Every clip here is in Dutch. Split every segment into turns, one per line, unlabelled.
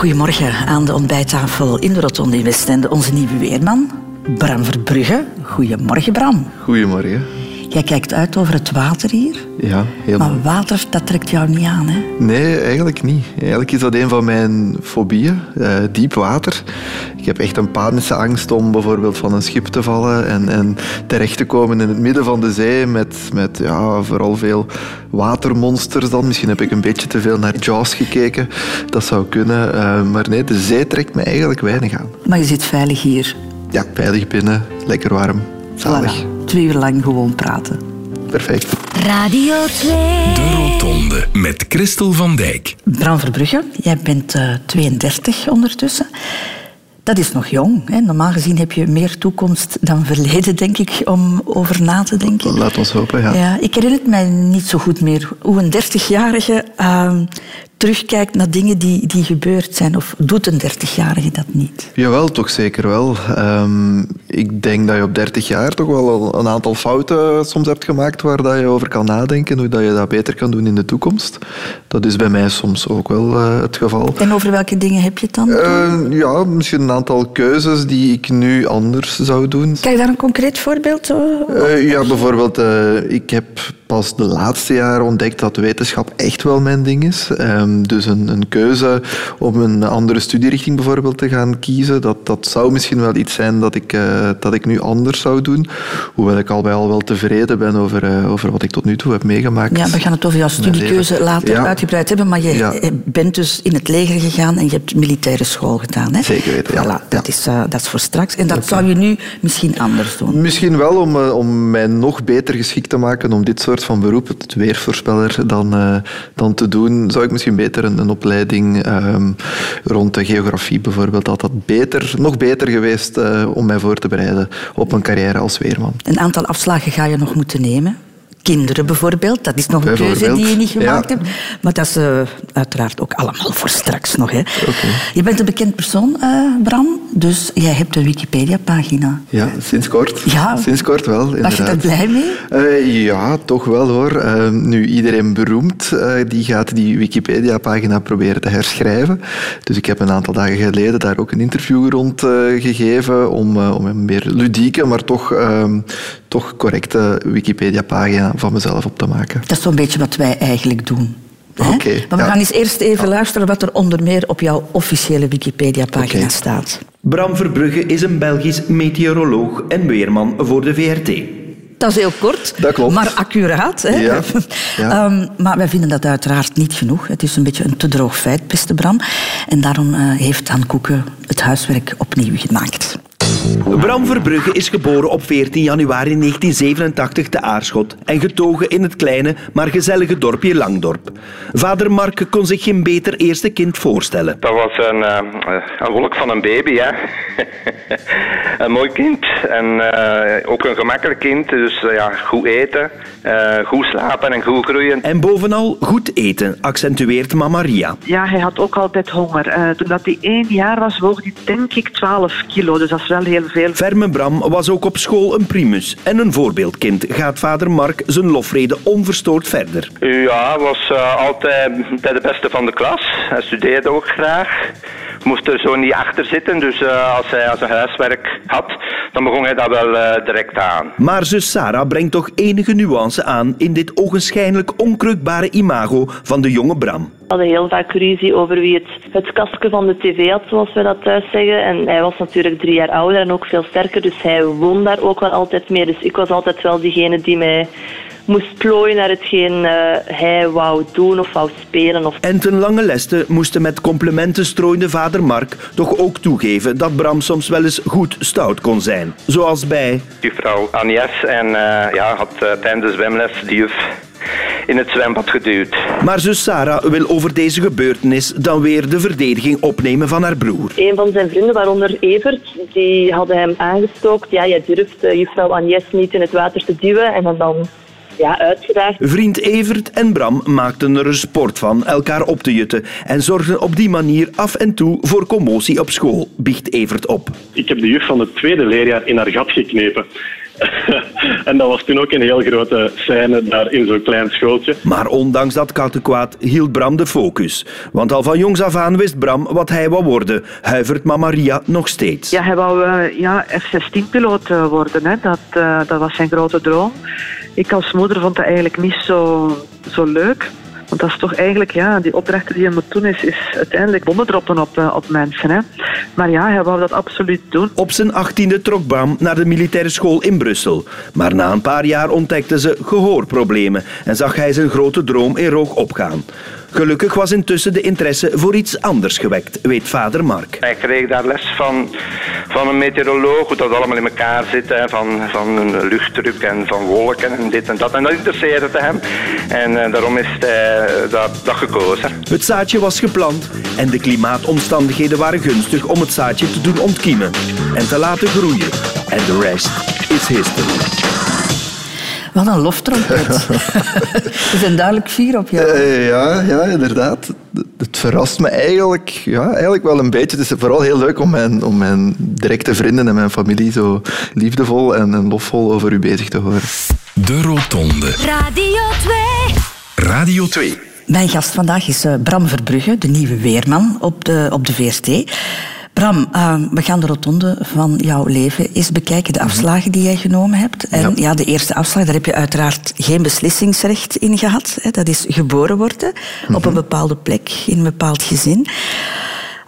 Goedemorgen aan de ontbijttafel in de Rotonde in Westende. Onze nieuwe weerman, Bram Verbrugge. Goedemorgen, Bram.
Goedemorgen.
Jij kijkt uit over het water hier.
Ja, helemaal.
Maar water, dat trekt jou niet aan, hè?
Nee, eigenlijk niet. Eigenlijk is dat een van mijn fobieën, uh, diep water. Ik heb echt een panische angst om bijvoorbeeld van een schip te vallen en, en terecht te komen in het midden van de zee met, met ja, vooral veel watermonsters dan. Misschien heb ik een beetje te veel naar Jaws gekeken. Dat zou kunnen. Uh, maar nee, de zee trekt me eigenlijk weinig aan.
Maar je zit veilig hier.
Ja, veilig binnen, lekker warm. Zalig.
Voilà. Twee uur lang gewoon praten.
Perfect.
Radio 2.
De Rotonde met Christel van Dijk.
Bram Verbrugge, jij bent uh, 32 ondertussen. Dat is nog jong. Hè? Normaal gezien heb je meer toekomst dan verleden, denk ik, om over na te denken.
Laat ons hopen, ja.
ja ik herinner het mij niet zo goed meer hoe een 30-jarige uh, terugkijkt naar dingen die, die gebeurd zijn? Of doet een 30-jarige dat niet?
Jawel, toch zeker wel. Um, ik denk dat je op 30 jaar toch wel een aantal fouten soms hebt gemaakt waar dat je over kan nadenken, hoe dat je dat beter kan doen in de toekomst. Dat is bij mij soms ook wel uh, het geval.
En over welke dingen heb je het dan?
Uh, ja, misschien een aantal keuzes die ik nu anders zou doen.
Kan je daar een concreet voorbeeld over?
ja, bijvoorbeeld, ik heb pas de laatste jaren ontdekt dat wetenschap echt wel mijn ding is. Um, dus een, een, keuze om een andere studierichting bijvoorbeeld te gaan kiezen, dat, dat zou misschien wel iets zijn dat ik, uh, dat ik nu anders zou doen. Hoewel ik al bij al wel tevreden ben over, uh, over wat ik tot nu toe heb meegemaakt.
Ja, we gaan het over jouw studiekeuze later ja. uitgebreid hebben, maar je ja. bent dus in het leger gegaan en je hebt militaire school gedaan. Hè?
Zeker weten, ja.
Voilà, dat, is, uh, dat is voor straks. En dat okay. zou je nu misschien anders doen?
Misschien wel, om, om mij nog beter geschikt te maken om dit soort van beroep, het weervoorspeller, dan, uh, dan te doen, zou ik misschien beter een, een opleiding um, rond de geografie bijvoorbeeld, dat dat beter, nog beter geweest uh, om mij voor te bereiden op een carrière als weerman.
Een aantal afslagen ga je nog moeten nemen kinderen bijvoorbeeld. Dat is nog een keuze die je niet gemaakt ja. hebt. Maar dat is uh, uiteraard ook allemaal voor straks nog. Hè.
Okay.
Je bent een bekend persoon, uh, Bram. Dus jij hebt een Wikipedia-pagina.
Ja, sinds kort.
Ja.
Sinds kort wel, inderdaad.
Was je daar blij mee?
Uh, ja, toch wel hoor. nu, iedereen beroemd, die gaat die Wikipedia-pagina proberen te herschrijven. Dus ik heb een aantal dagen geleden daar ook een interview rond gegeven om, om een meer ludieke, maar toch, toch correcte Wikipedia-pagina van mezelf op te maken.
Dat is zo'n beetje wat wij eigenlijk doen.
Oké. Okay,
maar we ja. gaan eens eerst even ja. luisteren wat er onder meer op jouw officiële Wikipedia-pagina okay. staat.
Bram Verbrugge is een Belgisch meteoroloog en weerman voor de VRT.
Dat is heel kort,
dat klopt.
maar accuraat. Hè?
Ja.
Ja. um, maar wij vinden dat uiteraard niet genoeg. Het is een beetje een te droog feit, beste Bram. En daarom uh, heeft Han Koeken het huiswerk opnieuw gemaakt.
Bram Verbrugge is geboren op 14 januari 1987 te Aarschot en getogen in het kleine, maar gezellige dorpje Langdorp. Vader Mark kon zich geen beter eerste kind voorstellen.
Dat was een, uh, een wolk van een baby, hè. een mooi kind en uh, ook een gemakkelijk kind, dus uh, ja, goed eten, goed slapen en goed groeien.
En bovenal goed eten, accentueert mama Ria.
Ja, hij had ook altijd honger. toen dat hij één jaar was, woog hij denk ik 12 kilo, dus dat is wel heel veel.
Ferme Bram was ook op school een primus en een voorbeeldkind. Gaat vader Mark zijn lofrede onverstoord verder?
Ja, was uh, altijd bij de beste van de klas. Hij studeerde ook graag. Moest er zo niet achter zitten, dus uh, als hij zijn huiswerk had, dan begon hij dat wel uh, direct aan.
Maar zus Sarah brengt toch enige nuance aan in dit ogenschijnlijk onkreukbare imago van de jonge Bram.
We hadden heel vaak ruzie over wie het, het kastje van de tv had, zoals we dat thuis zeggen. En hij was natuurlijk drie jaar ouder en ook veel sterker, dus hij won daar ook wel altijd mee. Dus ik was altijd wel diegene die mij moest plooien naar hetgeen uh, hij wou doen of wou spelen. Of...
En ten lange leste moesten met complimenten strooide vader Mark toch ook toegeven dat Bram soms wel eens goed stout kon zijn. Zoals bij...
Juffrouw Agnes en uh, ja, had uh, tijdens de zwemles die juf in het zwembad geduwd.
Maar zus Sarah wil over deze gebeurtenis dan weer de verdediging opnemen van haar broer.
Een van zijn vrienden, waaronder Evert, die hadden hem aangestookt. Ja, jij durft uh, juffrouw Agnes niet in het water te duwen en dan, dan ja, uitgedaagd.
Vriend Evert en Bram maakten er een sport van elkaar op te jutten en zorgden op die manier af en toe voor commotie op school, biecht Evert op.
Ik heb de juf van het tweede leerjaar in haar gat geknepen.
en dat was toen ook een heel grote scène daar in zo'n klein schooltje.
Maar ondanks dat kattenkwaad hield Bram de focus. Want al van jongs af aan wist Bram wat hij wou worden. Huivert mama Maria nog steeds.
Ja, hij wou uh, ja, F-16-piloot uh, worden. Hè. Dat, uh, dat was zijn grote droom. Ik als moeder vond dat eigenlijk niet zo, zo leuk. Want dat is toch eigenlijk, ja, die opdrachten die je moet doen, is, is uiteindelijk bommen droppen op, uh, op mensen. Hè. Maar ja, hij wou dat absoluut doen.
Op zijn achttiende trok Bram naar de militaire school in Brussel. Maar na een paar jaar ontdekte ze gehoorproblemen en zag hij zijn grote droom in rook opgaan. Gelukkig was intussen de interesse voor iets anders gewekt, weet vader Mark.
Hij kreeg daar les van, van een meteoroloog, hoe dat allemaal in elkaar zit, hè, van, van een luchtdruk en van wolken en dit en dat. En dat interesseerde hem en uh, daarom is hij dat, dat gekozen.
Het zaadje was geplant en de klimaatomstandigheden waren gunstig om het zaadje te doen ontkiemen en te laten groeien. En de rest is history.
Wat een loftrompet. We zijn duidelijk fier op jou.
Uh, ja, ja, inderdaad. Het verrast me eigenlijk, ja, eigenlijk wel een beetje. Het is vooral heel leuk om mijn, om mijn directe vrienden en mijn familie zo liefdevol en, en lofvol over u bezig te horen.
De Rotonde.
Radio 2.
Radio 2.
Mijn gast vandaag is uh, Bram Verbrugge, de nieuwe weerman op de, op de VRT. Bram, uh, we gaan de rotonde van jouw leven eens bekijken. De afslagen die jij genomen hebt. En ja, ja de eerste afslag, daar heb je uiteraard geen beslissingsrecht in gehad. Hè. Dat is geboren worden mm-hmm. op een bepaalde plek, in een bepaald gezin.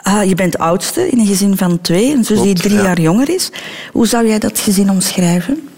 Uh, je bent oudste in een gezin van twee, een zus die drie ja. jaar jonger is. Hoe zou jij dat gezin omschrijven?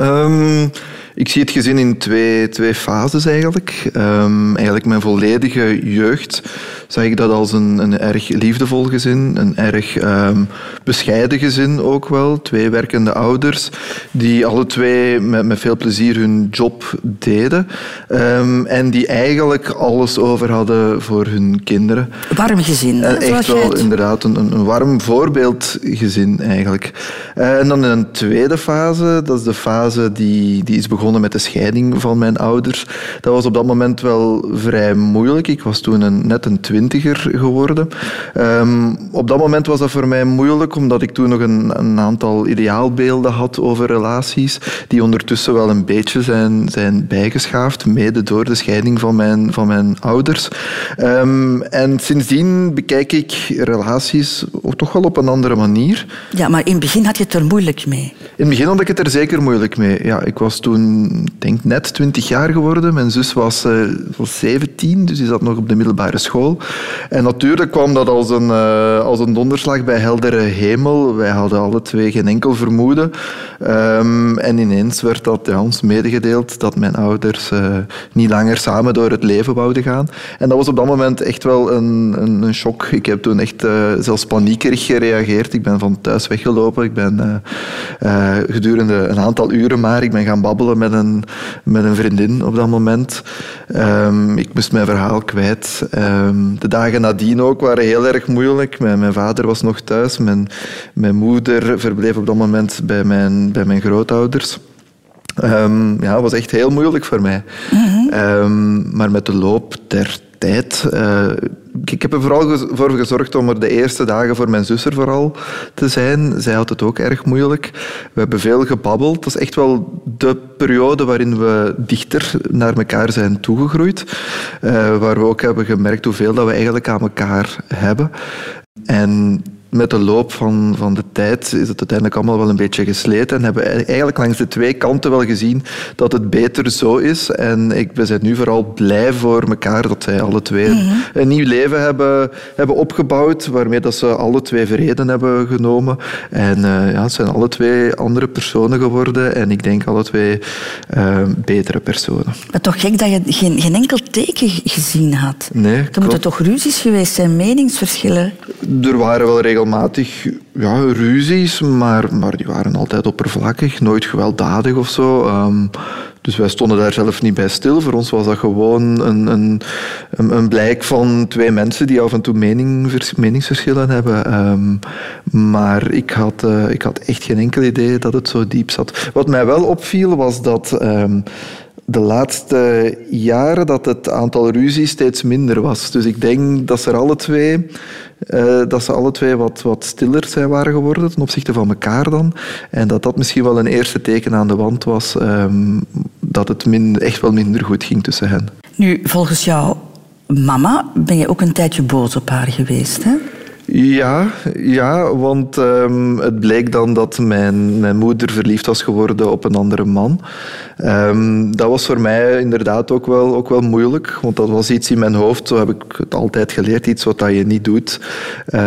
Um, ik zie het gezin in twee, twee fases eigenlijk. Um, eigenlijk mijn volledige jeugd zag ik dat als een, een erg liefdevol gezin, een erg um, bescheiden gezin ook wel. Twee werkende ouders die alle twee met, met veel plezier hun job deden um, en die eigenlijk alles over hadden voor hun kinderen.
Warm gezin.
Uh, echt wel, het... inderdaad, een, een warm voorbeeldgezin eigenlijk. Uh, en dan in een tweede fase, dat is de fase die, die is begonnen met de scheiding van mijn ouders. Dat was op dat moment wel vrij moeilijk. Ik was toen een, net een twintiger geworden. Um, op dat moment was dat voor mij moeilijk, omdat ik toen nog een, een, aantal ideaalbeelden had over relaties, die ondertussen wel een beetje zijn, zijn bijgeschaafd, mede door de scheiding van mijn, van mijn ouders. Um, en sindsdien bekijk ik relaties ook toch wel op een andere manier.
Ja, maar in het begin had je het er moeilijk mee.
In het begin had ik het er zeker moeilijk mee. Ja, ik was toen denk net 20 jaar geworden. Mijn zus was, uh, was 17, dus die zat nog op de middelbare school. En natuurlijk kwam dat als een, uh, als een donderslag bij heldere hemel. Wij hadden alle twee geen enkel vermoeden. Um, en ineens werd dat ja, ons medegedeeld dat mijn ouders uh, niet langer samen door het leven wouden gaan. En dat was op dat moment echt wel een, een, een shock. Ik heb toen echt zelfs paniekerig gereageerd. Ik ben van thuis weggelopen. Ik ben gedurende een aantal uren maar ik ben gaan babbelen met een, met een vriendin op dat moment. Um, ik moest mijn verhaal kwijt. Um, de dagen nadien ook waren heel erg moeilijk. Mijn, mijn vader was nog thuis. Mijn, mijn moeder verbleef op dat moment bij mijn, bij mijn grootouders. Um, ja, het was echt heel moeilijk voor mij. Um, maar met de loop der Uh, ik heb er vooral voor gezorgd om er de eerste dagen voor mijn zus er vooral te zijn. Zij had het ook erg moeilijk. We hebben veel gebabbeld. Dat is echt wel de periode waarin we dichter naar elkaar zijn toegegroeid. Uh, waar we ook hebben gemerkt hoeveel dat we eigenlijk aan elkaar hebben. En met de loop van, van de tijd is het uiteindelijk allemaal wel een beetje gesleten. En hebben we eigenlijk langs de twee kanten wel gezien dat het beter zo is. En ik, we zijn nu vooral blij voor elkaar dat zij alle twee mm-hmm. een nieuw leven hebben, hebben opgebouwd. Waarmee dat ze alle twee vrede hebben genomen. En uh, ja, het zijn alle twee andere personen geworden. En ik denk alle twee uh, betere personen.
Maar toch gek dat je geen, geen enkel teken gezien had.
Nee,
er moeten toch ruzies geweest zijn, meningsverschillen?
Er waren wel regelmatig regelmatig ja, ruzies, maar, maar die waren altijd oppervlakkig, nooit gewelddadig of zo. Um, dus wij stonden daar zelf niet bij stil. Voor ons was dat gewoon een, een, een blijk van twee mensen die af en toe mening, meningsverschillen hebben. Um, maar ik had, uh, ik had echt geen enkel idee dat het zo diep zat. Wat mij wel opviel was dat. Um, de laatste jaren dat het aantal ruzies steeds minder was. Dus ik denk dat ze alle twee, eh, dat ze alle twee wat, wat stiller zijn waren geworden ten opzichte van elkaar dan. En dat dat misschien wel een eerste teken aan de wand was ehm, dat het echt wel minder goed ging tussen hen.
Nu, volgens jou mama ben je ook een tijdje boos op haar geweest, hè?
Ja, ja want ehm, het bleek dan dat mijn, mijn moeder verliefd was geworden op een andere man. Ehm, dat was voor mij inderdaad ook wel, ook wel moeilijk, want dat was iets in mijn hoofd, zo heb ik het altijd geleerd, iets wat je niet doet. Uh,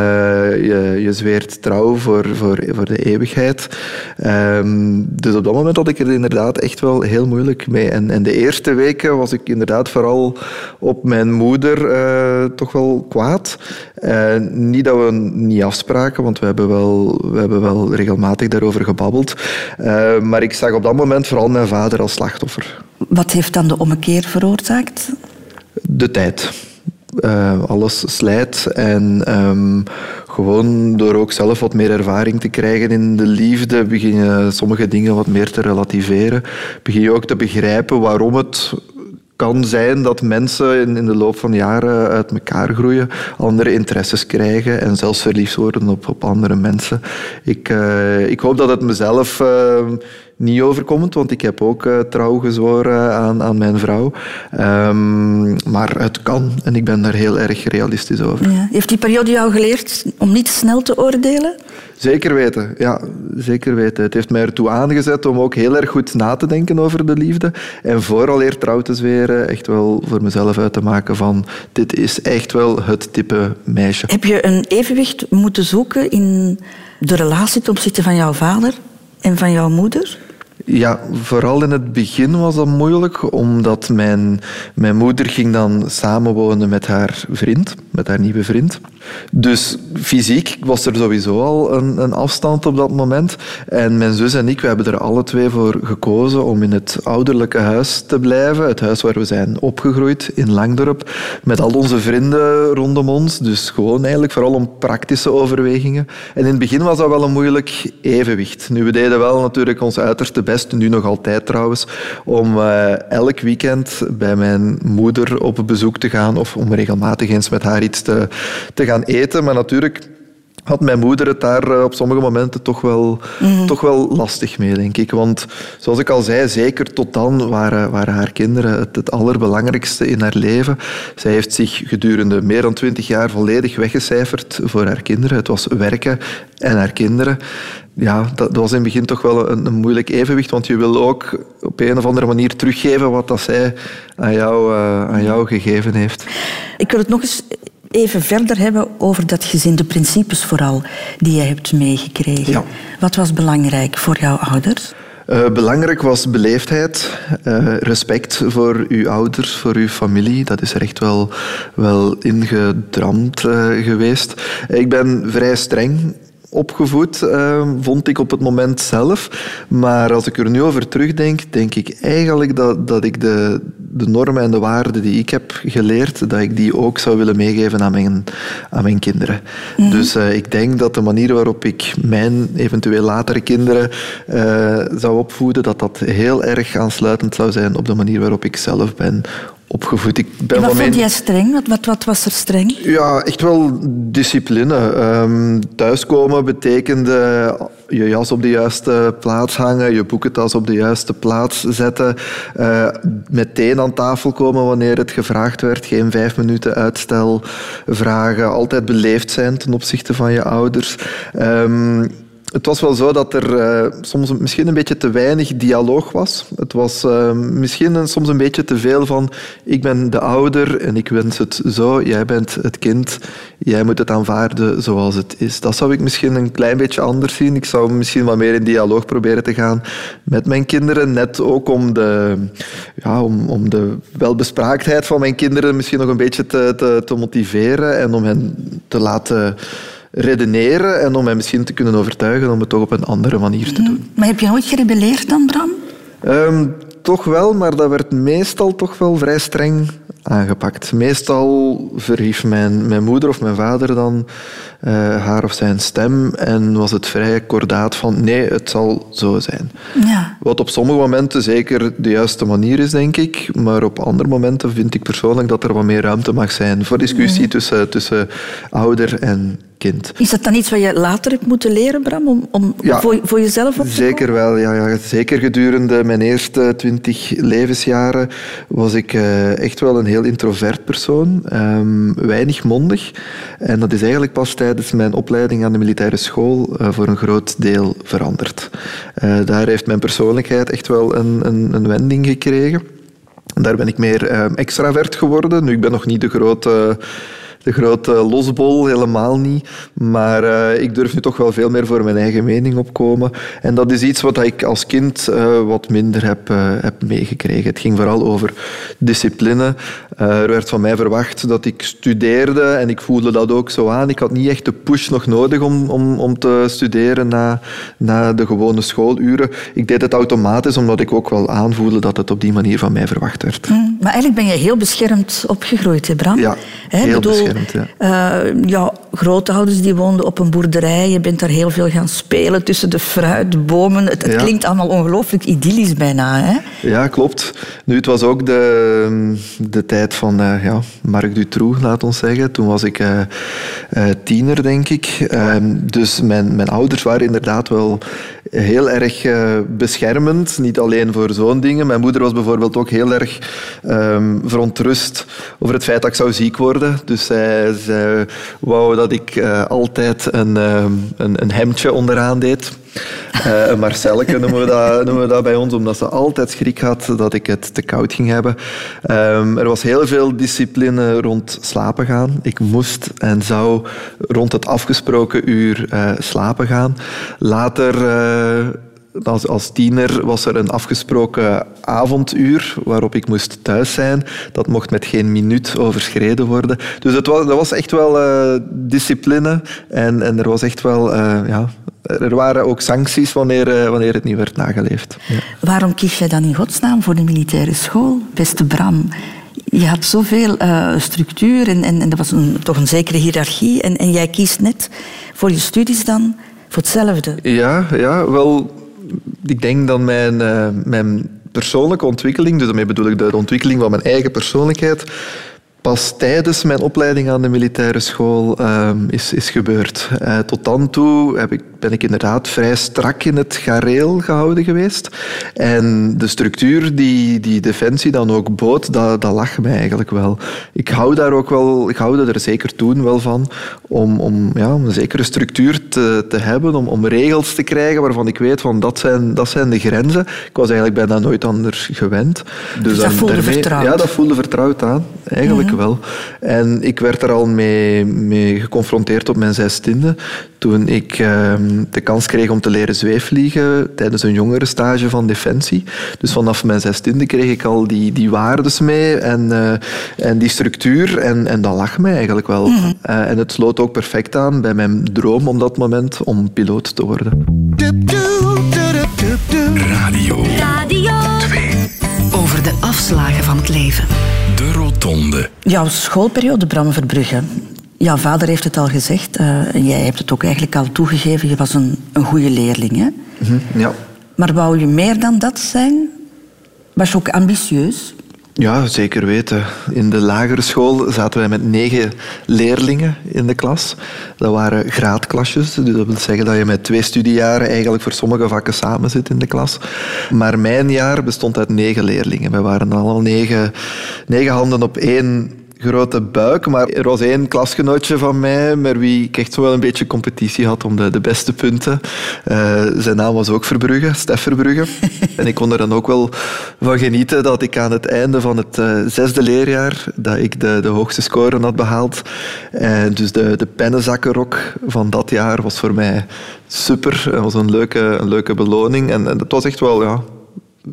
je, je zweert trouw voor, voor, voor de eeuwigheid. Ehm, dus op dat moment had ik er inderdaad echt wel heel moeilijk mee. En, en de eerste weken was ik inderdaad vooral op mijn moeder uh, toch wel kwaad. Uh, niet dat we niet afspraken, want we hebben wel, we hebben wel regelmatig daarover gebabbeld. Uh, maar ik zag op dat moment vooral mijn vader als slachtoffer.
Wat heeft dan de ommekeer veroorzaakt?
De tijd. Uh, alles slijt en um, gewoon door ook zelf wat meer ervaring te krijgen in de liefde, begin je sommige dingen wat meer te relativeren. Begin je ook te begrijpen waarom het kan zijn dat mensen in, in de loop van jaren uit elkaar groeien, andere interesses krijgen en zelfs verliefd worden op, op andere mensen. Ik, uh, ik hoop dat het mezelf uh, niet overkomt, want ik heb ook uh, trouw gezworen aan, aan mijn vrouw. Um, maar het kan en ik ben daar heel erg realistisch over.
Ja. Heeft die periode jou geleerd om niet snel te oordelen?
Zeker weten, ja, zeker weten. Het heeft mij ertoe aangezet om ook heel erg goed na te denken over de liefde. En vooral eer trouw te zweren, echt wel voor mezelf uit te maken van dit is echt wel het type meisje.
Heb je een evenwicht moeten zoeken in de relatie ten opzichte van jouw vader en van jouw moeder?
Ja, vooral in het begin was dat moeilijk, omdat mijn, mijn moeder ging dan samenwonen met haar vriend, met haar nieuwe vriend. Dus fysiek was er sowieso al een, een afstand op dat moment. En mijn zus en ik, we hebben er alle twee voor gekozen om in het ouderlijke huis te blijven. Het huis waar we zijn opgegroeid, in Langdorp, met al onze vrienden rondom ons. Dus gewoon eigenlijk vooral om praktische overwegingen. En in het begin was dat wel een moeilijk evenwicht. Nu, we deden wel natuurlijk ons uiterste best, nu nog altijd trouwens, om uh, elk weekend bij mijn moeder op bezoek te gaan of om regelmatig eens met haar iets te, te gaan eten. Maar natuurlijk had mijn moeder het daar eh, op sommige momenten toch wel, mm. toch wel lastig mee, denk ik. Want zoals ik al zei, zeker tot dan waren, waren haar kinderen het, het allerbelangrijkste in haar leven. Zij heeft zich gedurende meer dan twintig jaar volledig weggecijferd voor haar kinderen. Het was werken en haar kinderen. Ja, dat, was in het begin toch wel een, een, moeilijk evenwicht, want je wil ook op een of andere manier teruggeven wat dat zij aan jou, uh, aan jou gegeven heeft.
Ik wil het nog eens even verder hebben over dat gezin, de principes vooral die je hebt meegekregen. Ja. Wat was belangrijk voor jouw ouders?
Uh, belangrijk was beleefdheid, uh, respect voor uw ouders, voor uw familie. Dat is er echt wel, wel ingedramd uh, geweest. Ik ben vrij streng opgevoed, uh, vond ik op het moment zelf. Maar als ik er nu over terugdenk, denk ik eigenlijk dat, dat ik de, de normen en de waarden die ik heb geleerd, dat ik die ook zou willen meegeven aan mijn, aan mijn kinderen. Mhm. Dus uh, ik denk dat de manier waarop ik mijn eventueel latere kinderen uh, zou opvoeden, dat dat heel erg aansluitend zou zijn op de manier waarop ik zelf ben opgevoed. Ik
ben wat vond jij streng? Wat, wat, wat, was er streng?
Ja, echt wel discipline. Um, thuiskomen betekende je jas op de juiste plaats hangen, je boekentas op de juiste plaats zetten, uh, meteen aan tafel komen wanneer het gevraagd werd, geen vijf minuten uitstel vragen, altijd beleefd zijn ten opzichte van je ouders. Um, het was wel zo dat er uh, soms misschien een beetje te weinig dialoog was. Het was uh, misschien soms een beetje te veel van ik ben de ouder en ik wens het zo, jij bent het kind, jij moet het aanvaarden zoals het is. Dat zou ik misschien een klein beetje anders zien. Ik zou misschien wat meer in dialoog proberen te gaan met mijn kinderen, net ook om de, ja, om, om de welbespraaktheid van mijn kinderen misschien nog een beetje te, te motiveren en om hen te laten redeneren en om mij misschien te kunnen overtuigen om het toch op een andere manier te doen.
Maar heb je ooit gerebelleerd dan, Bram?
Um, toch wel, maar dat werd meestal toch wel vrij streng aangepakt. Meestal verhief mijn, mijn moeder of mijn vader dan uh, haar of zijn stem en was het vrij kordaat van nee, het zal zo zijn.
Ja.
Wat op sommige momenten zeker de juiste manier is, denk ik, maar op andere momenten vind ik persoonlijk dat er wat meer ruimte mag zijn voor discussie tussen, tussen ouder en kind.
Is dat dan iets wat je later hebt moeten leren, Bram, om, om
Ja.
voor, voor jezelf op te
Zeker wel, ja, ja. Zeker gedurende mijn eerste twintig levensjaren was ik eh, echt wel een heel introvert persoon. Ehm, weinig mondig. En dat is eigenlijk pas tijdens mijn opleiding aan de militaire school eh, voor een groot deel veranderd. Eh, daar heeft mijn persoonlijkheid echt wel een, een, een wending gekregen. Daar ben ik meer eh, extravert geworden. Nu, ik ben nog niet de grote de grote losbol, helemaal niet. Maar eh, ik durf nu toch wel veel meer voor mijn eigen mening opkomen. En dat is iets wat ik als kind eh, wat minder heb, eh, heb meegekregen. Het ging vooral over discipline. Er werd van mij verwacht dat ik studeerde en ik voelde dat ook zo aan. Ik had niet echt de push nog nodig om, om, om te studeren na, na de gewone schooluren. Ik deed het automatisch omdat ik ook wel aanvoelde dat het op die manier van mij verwacht werd.
Mm, Maar eigenlijk ben je heel beschermd opgegroeid, hè Bram?
Ja, heel
bedoel,
beschermd, ja.
eh, ja, grootouders die woonden op een boerderij. Je bent daar heel veel gaan spelen tussen de fruit, de bomen. Het, het
Ja.
klinkt allemaal ongelooflijk idyllisch bijna. Hè?
Ja, klopt. Nu, het was ook de, de tijd van eh, ja, Marc Dutroux, laat ons zeggen. Toen was ik eh, tiener, denk ik. Ehm, dus mijn, mijn ouders waren inderdaad wel heel erg eh, beschermend. Niet alleen voor zo'n dingen. Mijn moeder was bijvoorbeeld ook heel erg ehm, verontrust over het feit dat ik zou ziek worden. Dus zij, zij wou dat ik eh, altijd een, ehm, een, een hemdje onderaan deed. Eh, een noemen we, dat, noemen we dat bij ons, omdat ze altijd schrik had dat ik het te koud ging hebben. Ehm, er was heel veel discipline rond slapen gaan. Ik moest en zou rond het afgesproken uur eh, slapen gaan. Later... als, als tiener was er een afgesproken avonduur waarop ik moest thuis zijn. Dat mocht met geen minuut overschreden worden. Dus het was, dat was echt wel eh, discipline. En, en er was echt wel... eh, ja, er waren ook sancties wanneer, eh, wanneer het niet werd nageleefd. Ja.
Waarom kies jij dan in godsnaam voor de militaire school, beste Bram? Je had zoveel structuur en, en, en er was een, toch een zekere hiërarchie. En, en jij kiest net voor je studies dan voor hetzelfde.
Ja, ja, wel, ik denk dat mijn, eh, mijn persoonlijke ontwikkeling, dus daarmee bedoel ik de ontwikkeling van mijn eigen persoonlijkheid, pas tijdens mijn opleiding aan de militaire school ehm, is, is gebeurd. Eh, tot dan toe heb ik, ben ik inderdaad vrij strak in het gareel gehouden geweest. En de structuur die, die Defensie dan ook bood, dat, dat lag mij eigenlijk wel. Ik hou daar ook wel, ik hou er zeker toen wel van, om, om ja, om een zekere structuur te, te hebben, om, om regels te krijgen waarvan ik weet van dat zijn, dat zijn de grenzen. Ik was eigenlijk bijna nooit anders gewend.
Dus dat
dan
voelde
daarmee-
vertrouwd.
Ja, dat voelde vertrouwd aan. Eigenlijk wel. En ik werd er al mee, mee geconfronteerd op mijn zestiende. Toen ik ehm, de kans kreeg om te leren zweefvliegen tijdens een jongerenstage van Defensie. Dus vanaf mijn zestiende kreeg ik al die, die waardes mee en, eh, en die structuur. En, en dat lag mij eigenlijk wel. Eh, en het sloot ook perfect aan bij mijn droom op dat moment om piloot te worden.
Radio
Radio
2.
Over de afslagen van het leven.
De Rotonde.
Jouw schoolperiode, Bram Verbrugge. Jouw vader heeft het al gezegd. eh, en jij hebt het ook eigenlijk al toegegeven. Je was een, een goede leerling. Hè?
Mhm, Ja.
Maar wou je meer dan dat zijn? Was je ook ambitieus?
Ja, zeker weten. In de lagere school zaten wij met negen leerlingen in de klas. Dat waren graadklasjes, dus dat wil zeggen dat je met twee studiejaren eigenlijk voor sommige vakken samen zit in de klas. Maar mijn jaar bestond uit negen leerlingen. We waren allemaal negen, negen handen op één grote buik, maar er was één klasgenootje van mij met wie ik echt zo wel een beetje competitie had om de, de beste punten. Eh, zijn naam was ook Verbrugge, Stef Verbrugge. en ik kon er dan ook wel van genieten dat ik aan het einde van het eh, zesde leerjaar dat ik de, de hoogste score had behaald. En dus de, de pennenzakkenrok van dat jaar was voor mij super. Het was een leuke, een leuke beloning en, en het was echt wel ja,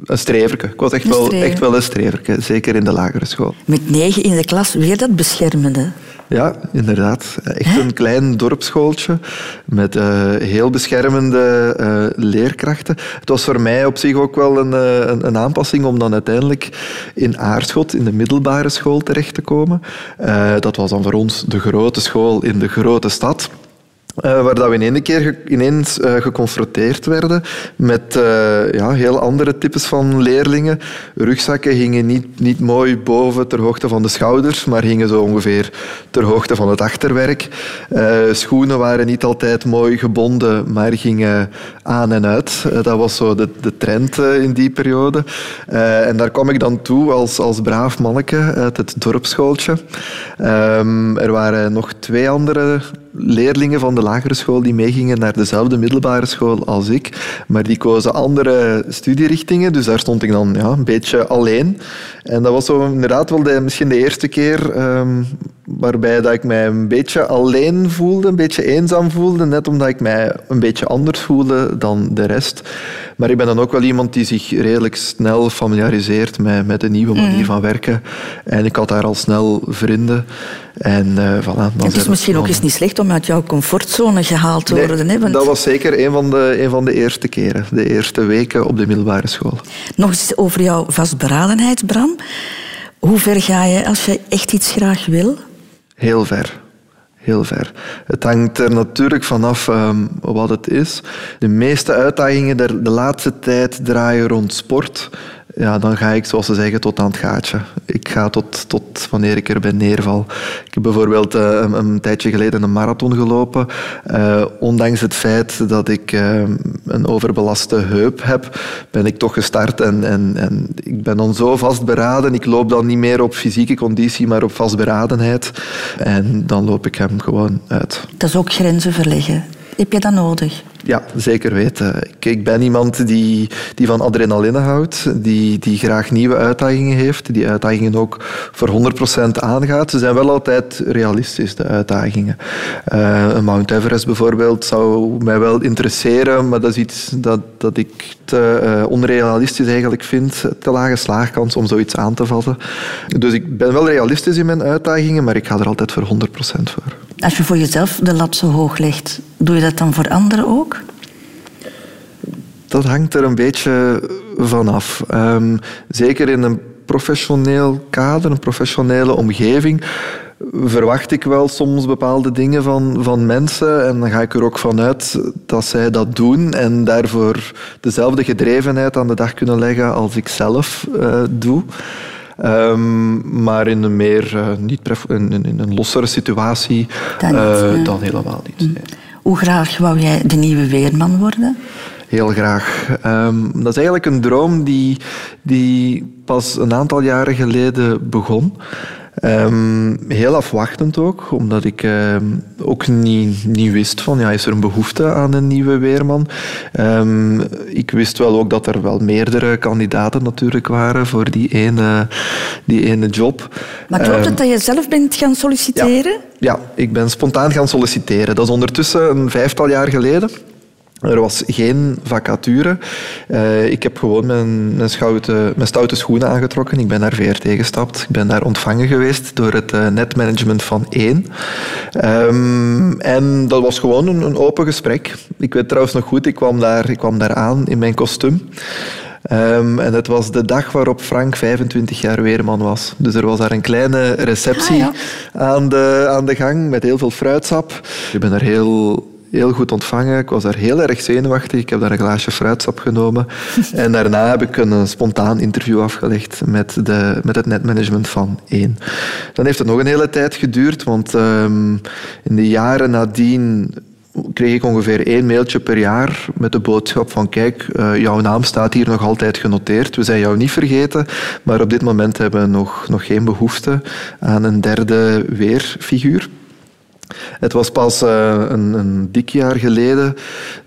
een streverke. Ik was echt wel, echt wel een streverke, zeker in de lagere school.
Met negen in de klas, weer dat beschermende.
Ja, inderdaad. Echt een klein dorpsschooltje met uh, heel beschermende uh, leerkrachten. Het was voor mij op zich ook wel een, uh, een, een, aanpassing om dan uiteindelijk in Aarschot, in de middelbare school, terecht te komen. dat was dan voor ons de grote school in de grote stad. Uh, waar dat we in één keer ineens uh, geconfronteerd werden met uh, ja, heel andere types van leerlingen. Rugzakken hingen niet, niet mooi boven ter hoogte van de schouders, maar hingen zo ongeveer ter hoogte van het achterwerk. schoenen waren niet altijd mooi gebonden, maar gingen aan en uit. dat was zo de, de trend in die periode. en daar kwam ik dan toe als, als braaf manneke uit het dorpsschooltje. Um, er waren nog twee andere leerlingen van de lagere school die meegingen naar dezelfde middelbare school als ik, maar die kozen andere studierichtingen, dus daar stond ik dan ja, een beetje alleen. En dat was zo inderdaad wel de, misschien de eerste keer um, waarbij dat ik mij een beetje alleen voelde, een beetje eenzaam voelde, net omdat ik mij een beetje anders voelde dan de rest. Maar ik ben dan ook wel iemand die zich redelijk snel familiariseert met, met een nieuwe manier mm. van werken. En ik had daar al snel vrienden. En uh, voilà, dan
het is misschien ook eens niet slecht om uit jouw comfortzone gehaald te worden. Hè?
Want... Dat was zeker een van, de, een van de eerste keren. De eerste weken op de middelbare school.
Nog eens over jouw vastberadenheid, Bram. Hoe ver ga je als je echt iets graag wil?
Heel ver. Heel ver. Het hangt er natuurlijk vanaf um, wat het is. De meeste uitdagingen de, de laatste tijd draaien rond sport ja, dan ga ik, zoals ze zeggen, tot aan het gaatje. Ik ga tot, tot wanneer ik erbij neerval. Ik heb bijvoorbeeld uh, een, tijdje geleden een marathon gelopen. Uh, ondanks het feit dat ik uh, een overbelaste heup heb, ben ik toch gestart. En, en, en ik ben dan zo vastberaden. Ik loop dan niet meer op fysieke conditie, maar op vastberadenheid. En dan loop ik hem gewoon uit.
Dat is ook grenzen verleggen. Heb je dat nodig?
Ja, zeker weten. Ik, ik ben iemand die, die van adrenaline houdt, die, die graag nieuwe uitdagingen heeft, die uitdagingen ook voor 100% aangaat. Ze zijn wel altijd realistisch, de uitdagingen. Uh, Mount Everest bijvoorbeeld zou mij wel interesseren, maar dat is iets dat, dat ik te uh, onrealistisch eigenlijk vind. Te lage slaagkans om zoiets aan te vatten. Dus ik ben wel realistisch in mijn uitdagingen, maar ik ga er altijd voor 100% voor.
Als je voor jezelf de lat zo hoog legt, doe je dat dan voor anderen ook?
Dat hangt er een beetje vanaf. Um, zeker in een professioneel kader, een professionele omgeving, verwacht ik wel soms bepaalde dingen van, van mensen. En dan ga ik er ook vanuit dat zij dat doen en daarvoor dezelfde gedrevenheid aan de dag kunnen leggen als ik zelf uh, doe. Um, maar in een meer uh, niet in, in, een lossere situatie dan, uh, dan helemaal niet. Mm.
Hoe graag wou jij de nieuwe weerman worden?
Heel graag. Um, dat is eigenlijk een droom die, die pas een aantal jaren geleden begon. Um, heel afwachtend ook, omdat ik um, ook niet, niet wist van, ja, is er een behoefte aan een nieuwe weerman? Um, ik wist wel ook dat er wel meerdere kandidaten natuurlijk waren voor die ene, die ene job.
Maar klopt het dat je zelf bent gaan solliciteren?
Ja, ja, ik ben spontaan gaan solliciteren. Dat is ondertussen een vijftal jaar geleden. Er was geen vacature. Uh, ik heb gewoon mijn, mijn, schoute, mijn, stoute schoenen aangetrokken. Ik ben naar VRT gestapt. Ik ben daar ontvangen geweest door het uh, netmanagement van één. Um, en dat was gewoon een, een, open gesprek. Ik weet trouwens nog goed, ik kwam daar, ik kwam daar aan in mijn kostuum. Um, en het was de dag waarop Frank 25 jaar weerman was. Dus er was daar een kleine receptie ah, ja. aan, de, aan de gang met heel veel fruitsap. Ik ben er heel heel goed ontvangen. Ik was daar heel erg zenuwachtig. Ik heb daar een glaasje fruitsap genomen. en daarna heb ik een spontaan interview afgelegd met, de, met het netmanagement van één. Dan heeft het nog een hele tijd geduurd, want um, in de jaren nadien kreeg ik ongeveer één mailtje per jaar met de boodschap van kijk, uh, jouw naam staat hier nog altijd genoteerd. We zijn jou niet vergeten, maar op dit moment hebben we nog, nog geen behoefte aan een derde weerfiguur. Het was pas uh, een, een, dik jaar geleden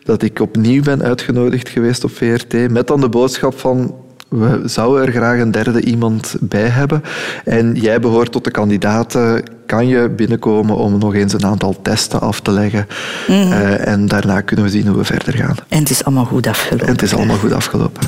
dat ik opnieuw ben uitgenodigd geweest op VRT met dan de boodschap van we zouden er graag een derde iemand bij hebben. En jij behoort tot de kandidaten. Kan je binnenkomen om nog eens een aantal testen af te leggen? Mm. Uh, en daarna kunnen we zien hoe we verder gaan.
En het is allemaal goed afgelopen.
En het is allemaal goed afgelopen.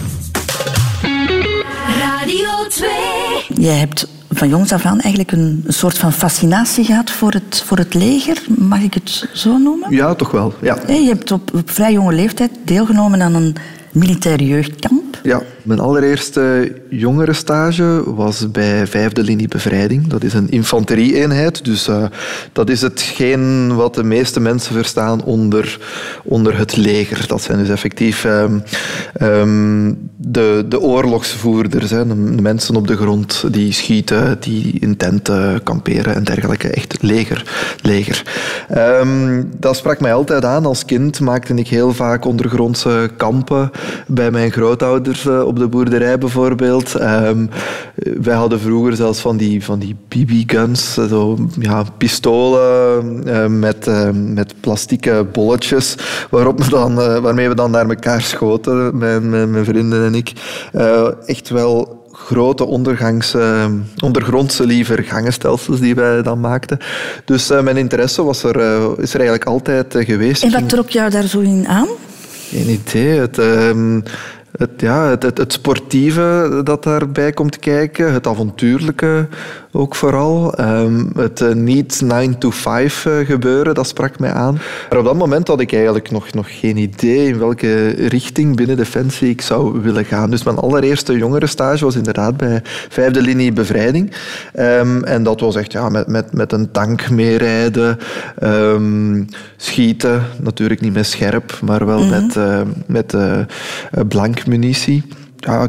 Jij hebt van jongs af aan eigenlijk een, soort van fascinatie gehad voor het, voor het leger. Mag ik het zo noemen?
Ja, toch wel. Ja.
Je hebt op, op vrij jonge leeftijd deelgenomen aan een militair jeugdkamp.
Ja, mijn allereerste jongerenstage was bij vijfde linie bevrijding. Dat is een infanterie-eenheid, dus eh, dat is hetgeen wat de meeste mensen verstaan onder, onder het leger. Dat zijn dus effectief ehm, ehm, de, de oorlogsvoerders, hè, de, mensen op de grond die schieten, die in tenten kamperen en dergelijke. Echt leger. leger. Ehm, dat sprak mij altijd aan. Als kind maakte ik heel vaak ondergrondse kampen bij mijn grootouders eh, op de boerderij bijvoorbeeld. Ehm, wij hadden vroeger zelfs van die, van die BB-guns, zo, ja, pistolen eh, met, eh, met plastieke bolletjes waarop we dan, eh, waarmee we dan naar elkaar schoten, mijn, mijn, mijn vrienden en ik. Eh, echt wel grote ondergangs, ondergrondse liever gangenstelsels die wij dan maakten. Dus eh, mijn interesse was er, is er eigenlijk altijd geweest.
En wat trok jou daar zo in aan?
Geen idee. Het, ehm, het, ja, het, het, sportieve dat daarbij komt kijken, het avontuurlijke ook vooral. Ehm, het eh, niet 9 to 5 eh, gebeuren, dat sprak mij aan. Maar op dat moment had ik eigenlijk nog, nog geen idee in welke richting binnen Defensie ik zou willen gaan. Dus mijn allereerste jongerenstage was inderdaad bij vijfde linie bevrijding. Ehm, en dat was echt ja, met, met, met een tank meerijden, ehm, schieten, natuurlijk niet met scherp, maar wel met, eh, met eh, eh, blank munitie.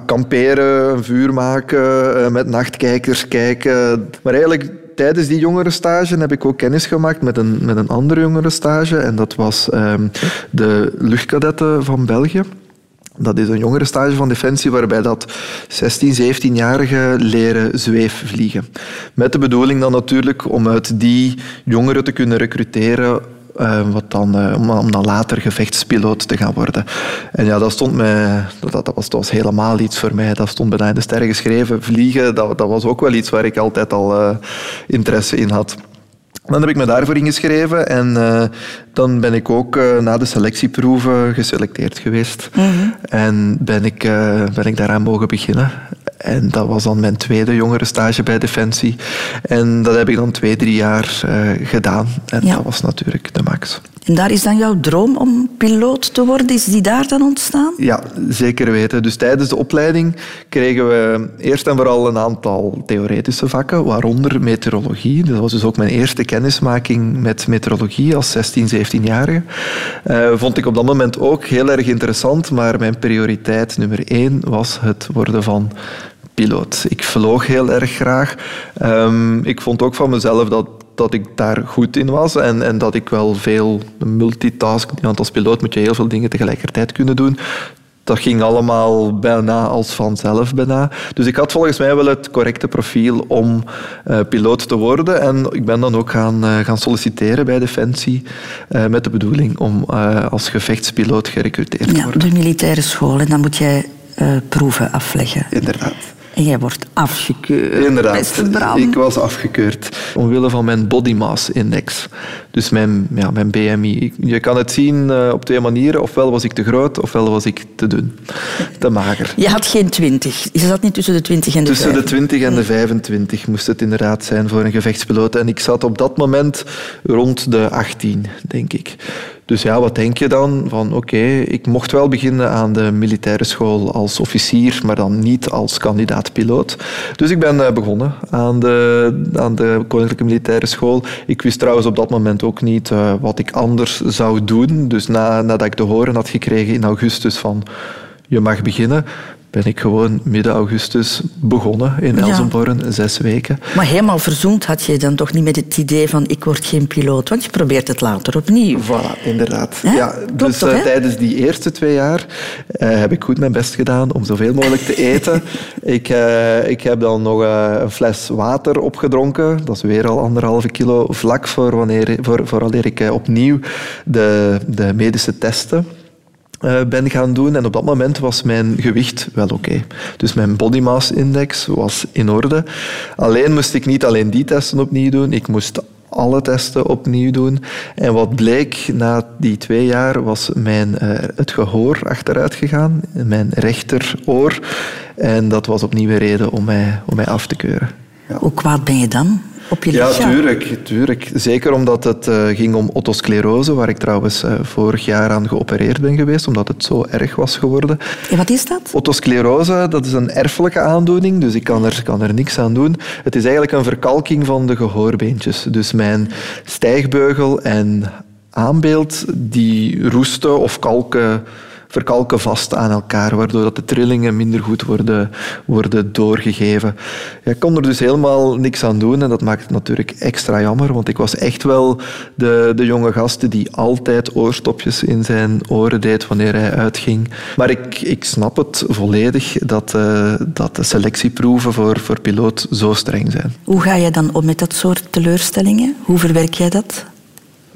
Kamperen, een vuur maken, eh, met nachtkijkers kijken. Maar eigenlijk tijdens die jongerenstage heb ik ook kennis gemaakt met een, met een andere jongerenstage. En dat was ehm, de luchtkadetten van België. Dat is een jongerenstage van Defensie waarbij dat 16, 17-jarigen leren zweefvliegen. Met de bedoeling dan natuurlijk om uit die jongeren te kunnen recruteren eh, wat dan, eh, om, om dan later gevechtspiloot te gaan worden. En ja, dat stond mij, dat, dat, was, dat was helemaal iets voor mij. Dat stond bijna in de sterren geschreven. Vliegen, dat, dat was ook wel iets waar ik altijd al eh, interesse in had. Dan heb ik me daarvoor ingeschreven en dan ben ik ook na de selectieproeven geselecteerd geweest. En ben ik, ben ik daaraan mogen beginnen. En dat was dan mijn tweede jongerenstage bij Defensie. En dat heb ik dan twee, drie jaar eh, gedaan. En
Ja.
dat was natuurlijk de max.
En daar is dan jouw droom om piloot te worden, is die daar dan ontstaan?
Ja, zeker weten. Dus tijdens de opleiding kregen we eerst en vooral een aantal theoretische vakken, waaronder meteorologie. Dat was dus ook mijn eerste kennismaking met meteorologie als 16, 17-jarige. Eh, vond ik op dat moment ook heel erg interessant, maar mijn prioriteit nummer één was het worden van piloot. Ik vloog heel erg graag. Ehm, ik vond ook van mezelf dat, dat ik daar goed in was en, en dat ik wel veel multitask, want als piloot moet je heel veel dingen tegelijkertijd kunnen doen. Dat ging allemaal bijna als vanzelf bijna. Dus ik had volgens mij wel het correcte profiel om eh, piloot te worden. En ik ben dan ook gaan, eh, gaan solliciteren bij Defensie eh, met de bedoeling om als gevechtspiloot gerecruiteerd te
Ja,
worden.
de militaire school. En dan moet jij proeven afleggen.
Inderdaad.
En jij wordt afgekeurd.
Inderdaad, ik was afgekeurd omwille van mijn body mass index. Dus mijn, ja, mijn BMI. Je kan het zien eh, op twee manieren. Ofwel was ik te groot, ofwel was ik te dun. Te mager.
Je had geen twintig. Je zat niet tussen de twintig en de
Tussen de
vijf.
20 en de 25 moest het inderdaad zijn voor een gevechtspiloot. En ik zat op dat moment rond de 18, denk ik. Dus ja, wat denk je dan? Van oké, ik mocht wel beginnen aan de militaire school als officier, maar dan niet als kandidaat-piloot. Dus ik ben eh, begonnen aan de, aan de Koninklijke Militaire School. Ik wist trouwens op dat moment ook niet eh, wat ik anders zou doen. Dus na, nadat ik te horen had gekregen in augustus van je mag beginnen, ben ik gewoon midden augustus begonnen in
Ja.
Elsenborn, zes weken.
Maar helemaal verzoend had je dan toch niet met het idee van ik word geen piloot. Want je probeert het later opnieuw.
Voilà, inderdaad. Ja,
Klopt
dus
toch,
eh, tijdens die eerste twee jaar eh, heb ik goed mijn best gedaan om zoveel mogelijk te eten. ik, eh, ik heb dan nog een fles water opgedronken. Dat is weer al anderhalve kilo. Vlak voor wanneer, voor, vooraleer ik opnieuw de, de medische testen eh, ben gaan doen. En op dat moment was mijn gewicht wel oké. Dus mijn body mass index was in orde. Alleen moest ik niet alleen die testen opnieuw doen. Ik moest alle testen opnieuw doen. En wat bleek na die twee jaar was mijn, eh, het gehoor achteruit gegaan, mijn rechteroor. En dat was opnieuw een reden om mij, om mij af te keuren.
Hoe kwaad ben je dan op je
Ja, tuurlijk. Zeker omdat het eh, ging om otosclerose, waar ik trouwens eh, vorig jaar aan geopereerd ben geweest, omdat het zo erg was geworden.
En wat is dat?
Otosclerose, dat is een erfelijke aandoening, dus ik kan er, kan er niks aan doen. Het is eigenlijk een verkalking van de gehoorbeentjes. Dus mijn stijgbeugel en aanbeeld, die roesten of kalken verkalken vast aan elkaar, waardoor dat de trillingen minder goed worden, worden doorgegeven. Ik kon er dus helemaal niks aan doen en dat maakt het natuurlijk extra jammer, want ik was echt wel de, de jonge gast die altijd oorstopjes in zijn oren deed wanneer hij uitging. Maar ik, ik snap het volledig dat, eh, dat de selectieproeven voor, voor piloot zo streng zijn.
Hoe ga je dan om met dat soort teleurstellingen? Hoe verwerk jij dat?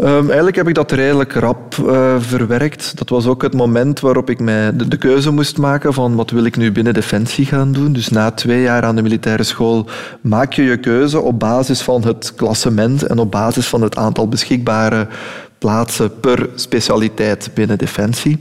Um, eigenlijk heb ik dat redelijk rap uh, verwerkt. Dat was ook het moment waarop ik mij de, de, keuze moest maken van wat wil ik nu binnen Defensie gaan doen. Dus na twee jaar aan de militaire school maak je je keuze op basis van het klassement en op basis van het aantal beschikbare plaatsen per specialiteit binnen Defensie.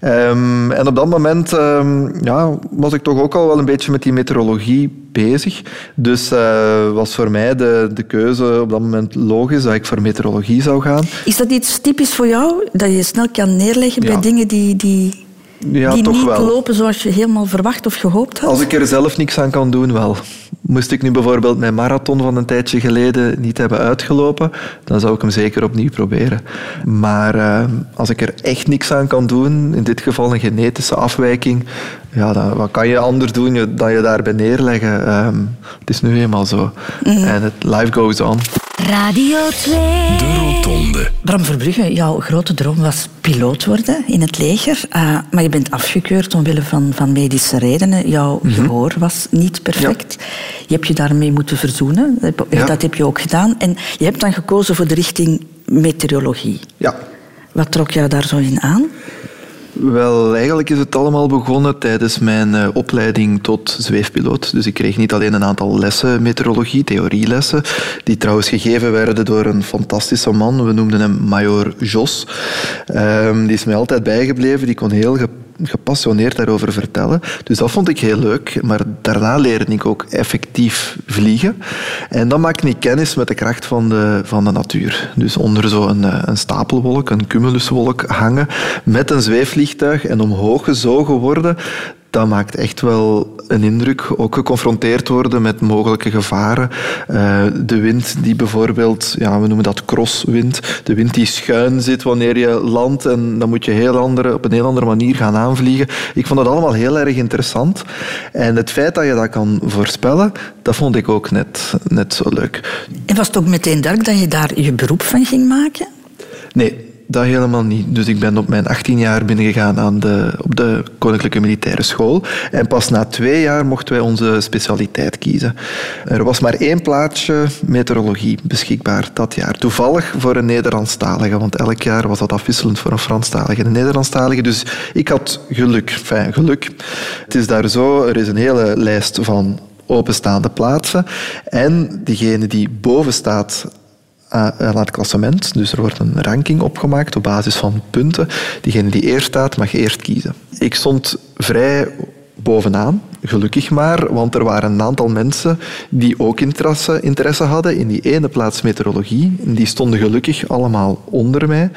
Um, en op dat moment um, ja, was ik toch ook al wel een beetje met die meteorologie bezig. Dus uh, was voor mij de, de keuze op dat moment logisch dat ik voor meteorologie zou gaan.
Is dat iets typisch voor jou? Dat je snel kan neerleggen ja. bij dingen die, die,
ja,
die
toch
niet
wel.
lopen zoals je helemaal verwacht of gehoopt had?
Als ik er zelf niks aan kan doen, wel. Moest ik nu bijvoorbeeld mijn marathon van een tijdje geleden niet hebben uitgelopen, dan zou ik hem zeker opnieuw proberen. Maar uh, als ik er echt niks aan kan doen, in dit geval een genetische afwijking, ja, dan, wat kan je anders doen dan je daarbij neerleggen? Um, het is nu eenmaal zo. Mm. En het life goes on.
Radio 2.
De Rotonde.
Bram Verbrugge, jouw grote droom was piloot worden in het leger. Uh, maar je bent afgekeurd omwille van, van medische redenen. Jouw mm -hmm. gehoor was niet perfect. Ja. Je hebt je daarmee moeten verzoenen. Dat, ja. dat heb je ook gedaan. En je hebt dan gekozen voor de richting meteorologie.
Ja.
Wat trok jou daar zo in aan?
Wel, eigenlijk is het allemaal begonnen tijdens mijn uh, opleiding tot zweefpiloot. Dus ik kreeg niet alleen een aantal lessen meteorologie, theorielessen, die trouwens gegeven werden door een fantastische man. We noemden hem Major Jos. Um, die is mij altijd bijgebleven. Die kon heel gepassioneerd daarover vertellen. Dus dat vond ik heel leuk. Maar daarna leerde ik ook effectief vliegen. En dan maakte ik kennis met de kracht van de, van de natuur. Dus onder zo'n een, een stapelwolk, een cumuluswolk hangen, met een zweefvliegtuig en omhoog gezogen worden dat maakt echt wel een indruk. Ook geconfronteerd worden met mogelijke gevaren. Uh, de wind die bijvoorbeeld, ja, we noemen dat crosswind, de wind die schuin zit wanneer je landt en dan moet je heel andere, op een heel andere manier gaan aanvliegen. Ik vond dat allemaal heel erg interessant. En het feit dat je dat kan voorspellen, dat vond ik ook net, net zo leuk.
En was het ook meteen duidelijk dat je daar je beroep van ging maken?
Nee, dat helemaal niet. Dus ik ben op mijn 18 jaar binnengegaan aan de, op de Koninklijke Militaire School. En pas na twee jaar mochten wij onze specialiteit kiezen. Er was maar één plaatsje meteorologie beschikbaar dat jaar. Toevallig voor een Nederlandstalige, want elk jaar was dat afwisselend voor een Franstalige en een Nederlandstalige. Dus ik had geluk. Fijn, geluk. Het is daar zo, er is een hele lijst van openstaande plaatsen. En diegene die boven staat aan het klassement. Dus er wordt een ranking opgemaakt op basis van punten. Diegene die eerst staat, mag eerst kiezen. Ik stond vrij bovenaan, gelukkig maar, want er waren een aantal mensen die ook interesse, interesse hadden in die ene plaats meteorologie. Die stonden gelukkig allemaal onder mij.